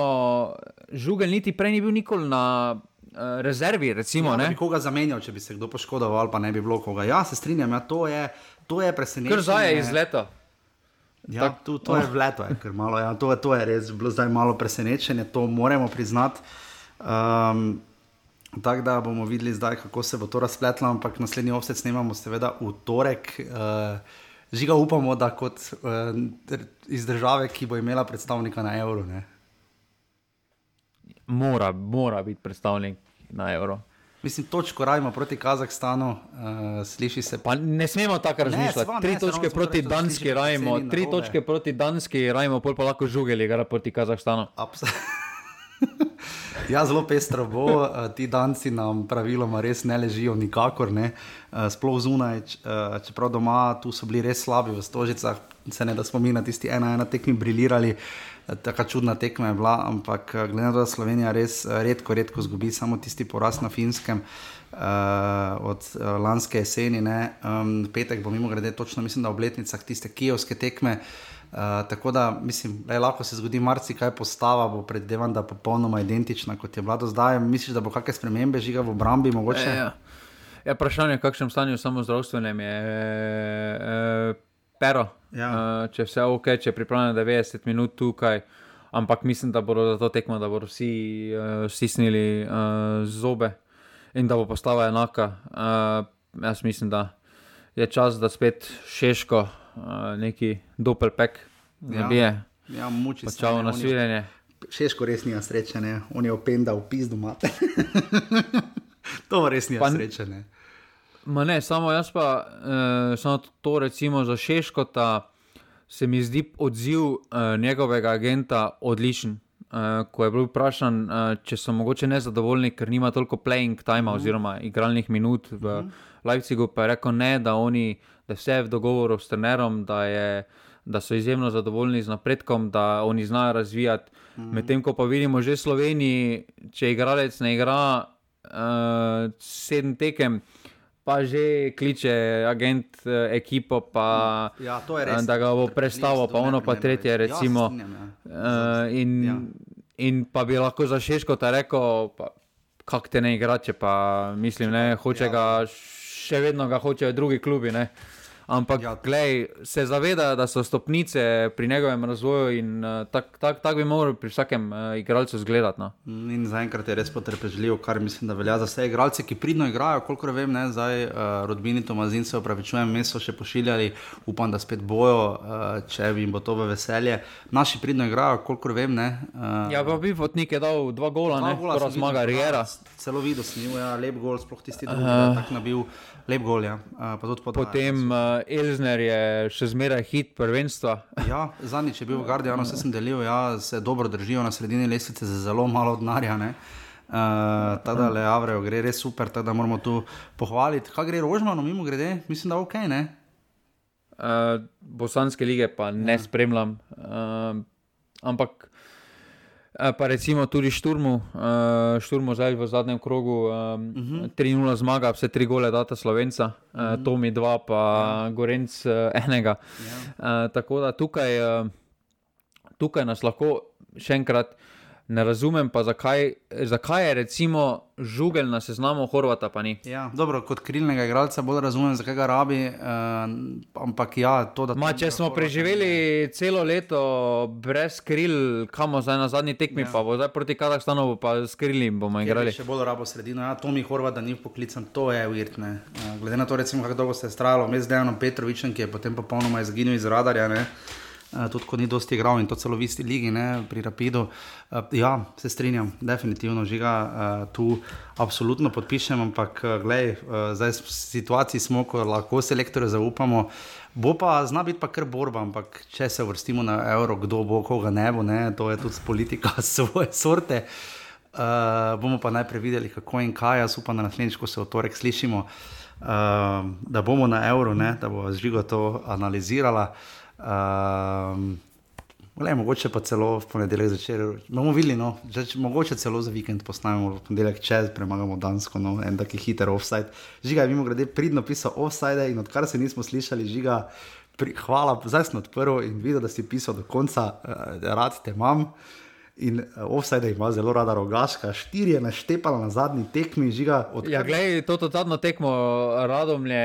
žugelj niti prej ni bil nikoli na. Uh, rezervi, recimo. Ja, bi koga zamenjal, če bi se kdo poškodoval, pa ne bi bilo koga. Ja, se strinjam, ja, to je, je presenečenje. Kar zdaj je iz leta. Ja, tu, to je vleto, je, malo, ja, to, to je res bilo zdaj malo presenečenje, to moramo priznati. Um, Tako da bomo videli zdaj, kako se bo to razpletlo, ampak naslednji offset snemamo, seveda, v torek. Uh, žiga upamo, da kot uh, iz države, ki bo imela predstavnika na evro. Mora, mora biti predstavnik na evro. Mislim, točko rajmo proti Kazahstanu, uh, sliši se. Pa ne smemo tako razmišljati. Ne, tri ne, točke proti Danski rajmo, tri točke proti Danski rajmo, pol pa lahko žugeli, gara proti Kazahstanu. *laughs* Ja, zelo pestro bo, uh, ti danci nam praviloma res ne ležijo nikakor, ne. Uh, sploh zunaj, uh, čeprav doma tu so bili res slabi v stožicah, se ne da smo mi na tisti ena, ena tekmi brilirali. Tako čudna tekma je bila, ampak glede na to, da Slovenija res redko, redko zgubi samo tisti poraz na finskem uh, od uh, lanske jeseni. Um, petek bo mimo grede, točno mislim, da v obletnicah tiste kijovske tekme. Uh, Uh, tako da mislim, da lahko se zgodi marsikaj postava, bo predvidevam, da je popolnoma identična kot je bila do zdaj. Misliš, da bo kakšne spremembe žiga v obrambi mogoče? E, ja. Ja, vprašanje, v kakšnem stanju samo zdravstvenem je e, pero. Ja. E, če vse ok, če je pripravljeno 90 minut tukaj, ampak mislim, da bodo za to tekmo, da bodo vsi e, stisnili e, zobe in da bo postava enaka. E, jaz mislim, da je čas, da spet šeško neki doppelpek, da ja. bi je. Ja, muči se. Čau na svidenje. Šeško res nima sreče, ne? on je opendal v pizdu mate. *laughs* to res nima sreče. Ne? Ma ne, samo jaz pa, eh, samo to recimo za Šeško, da se mi zdi odziv eh, njegovega agenta odličen. Uh, ko je bil vprašan, uh, če so mogoče nezadovoljni, ker nima toliko playing time uh -huh. oziroma igralnih minut v uh -huh. Leipzigu, pa je rekel ne, da oni uh, da je vse v dogovoru s trenerom, da, je, da so izjemno zadovoljni z napredkom, da oni znajo razvijati. Mm -hmm. Medtem ko pa vidimo že v Sloveniji, če igralec ne igra uh, sedem tekem. Pa že kliče agent uh, ekipo, pa, ja, res, da ga bo predstavil, pa ono, pa tretje. Recimo, ja, strinjam, ja. Uh, in, ja. in pa bi lahko za Šeško ta rekel, kako te ne igrače, pa mislim, ne, hoče ja. ga, še vedno ga hočejo drugi klubi. Ne. Ampak, ja. glej, se zaveda, da so stopnice pri njegovem razvoju in uh, tako tak, tak bi morali pri vsakem uh, igralcu zgledati. No. In zaenkrat je res potrpežljiv, kar mislim, da velja za vse igralce, ki pridno igrajo. Kolikor vem, ne, zdaj uh, rodbini Tomazin se upravičujem, mi so še pošiljali, upam, da spet bojo, uh, če jim bo to v veselje. Naši pridno igrajo, kolikor vem. Ne, uh, ja, pa bi vodnik je dal dva gola, dva ne gola, zmaga Riera. Celo videl sem, ja, lep gol, sploh tisti, ki je uh, tako nabil. Lep gol, ja. uh, Potem uh, Elžner je še zmeraj hit prvenstva. *laughs* ja, zadnjič je bil v Guardianu, vse sem delil, ja, se dobro držijo na sredini lestvice za zelo malo denarja. Uh, Tada le Avrejo gre res super, tako da moramo tu pohvaliti. Kaj gre Rožmano, mimo grede, mislim, da ok. Uh, Bosanske lige pa ne ja. spremljam. Uh, ampak pa recimo tudi Šturmu, uh, Šturmu zdaj v zadnjem krogu, uh -huh. 3-0 zmaga, vse tri gole data Slovenca, uh -huh. uh, Tomi 2, pa ja. Gorenc 1. Uh, ja. tako da tukaj, tukaj nas lahko še enkrat ne razumem pa, zakaj, zakaj je recimo žugel na seznamu Horvata, pa ni. Ja, dobro, kot krilnega igralca bolj razumem, zakaj ga rabi. Uh, ampak ja, to, da. Ma, če smo Horvata, preživeli ne. celo leto brez kril, kamo zdaj na zadnji tekmi, ja. pa bo zdaj proti Kazahstanu, pa s krili bomo igrali. Še bolj rabo sredino. Ja, to mi Horvata ni poklican, to je uvirtne. Uh, glede na to, recimo, kako dolgo se je stralo, med Dejanom Petrovičem, ki je potem popolnoma izginil iz radarja. Ne? Eh, tudi ko ni dosti igral in to celo v isti ligi, ne, pri Rapidu. Uh, ja, se strinjam, definitivno žiga uh, tu, absolutno podpišem, ampak gledaj, uh, zdaj v situaciji smo, ko lahko selektorje zaupamo. Bo pa zna biti pa kar borba, ampak če se vrstimo na evro, kdo bo, koga ne bo, ne, to je tudi politika *laughs* svoje sorte. Uh, bomo pa najprej videli, kako in kaj. Jaz upam, da naslednjič, ko se v torek slišimo, uh, da bomo na evro, ne, da bo žiga to analizirala. Uh, Um, Le, mogoče pa celo v ponedeljek začer, bomo videli, no, že, mogoče celo za vikend posnamemo v ponedeljek čez, premagamo Dansko, no, en taki hiter offside. Žiga je mimo grede pridno pisal offside in odkar se nismo slišali, žiga, pri, hvala, zdaj sem odprl in videl, da si pisal do konca, uh, rad te imam. Uh, In uh, offside ima zelo rada rogaška, štiri je naštepala na zadnji tekmi, žiga. Odkar... Ja, gledaj, to je zadnjo tekmo, radomlje,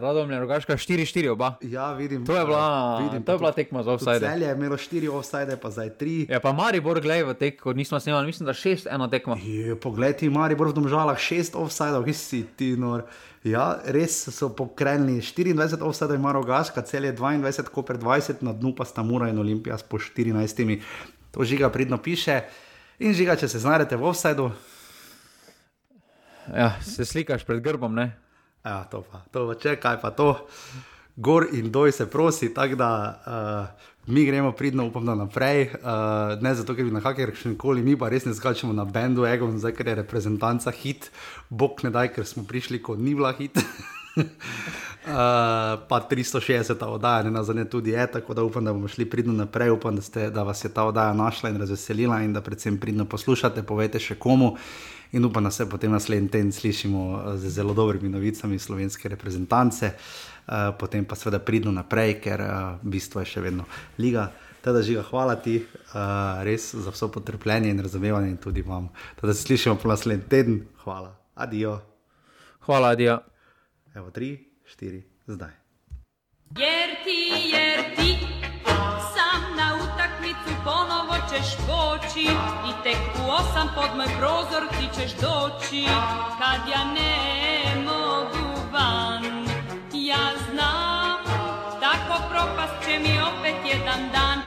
radomlje rogaška, štiri, štiri oba. Ja, vidim. To je bila, vidim, to je bila tekma za offside. Celje je imelo štiri offside, pa zdaj tri. Ja, pa Maribor, gledaj, v tekmo nismo snimali, mislim, da šest eno tekmo. Poglej ti, Maribor v domžalah, šest offside, ki si ti nor. Ja, res so pokrenili 24 offside, ima rogaška, celje 22, ko pred 20 na dnu pa sta Mura in Olimpija s po 14 to žiga pridno piše. In žiga, če se znajdete v offsajdu. Ja, se slikaš pred grbom, ne? Ja, to pa, to pa če kaj pa to. gor in doj se prosi, tako da uh, mi gremo pridno, upam, da naprej. Uh, ne zato, ker bi na kakršen koli mi pa res ne skačemo na bendu, ego, zdaj ker je reprezentanca hit, bog ne daj, ker smo prišli, ko ni bila hit. *laughs* uh, *laughs* pa 360 oddaja, ne na zadnje tudi je, tako da upam, da bomo šli pridno naprej, upam, da, ste, da vas je ta oddaja našla in razveselila in da predvsem pridno poslušate, povejte še komu. In upam, da se potem naslednji teden slišimo z zelo dobrimi novicami slovenske reprezentance, uh, potem pa seveda pridno naprej, ker uh, bistvo je še vedno liga. Teda žiga, hvala ti uh, res za vso potrpljenje in razumevanje in tudi vam. Da se slišimo po naslednji teden. Hvala. Adijo. Hvala, adijo. Evo, tri, štiri, zdaj. Jer ti, jer ti, sam na utakmicu ponovo ćeš poći i tek u osam pod moj prozor ti ćeš doći kad ja ne mogu van. Ja znam, tako propast će mi opet jedan dan.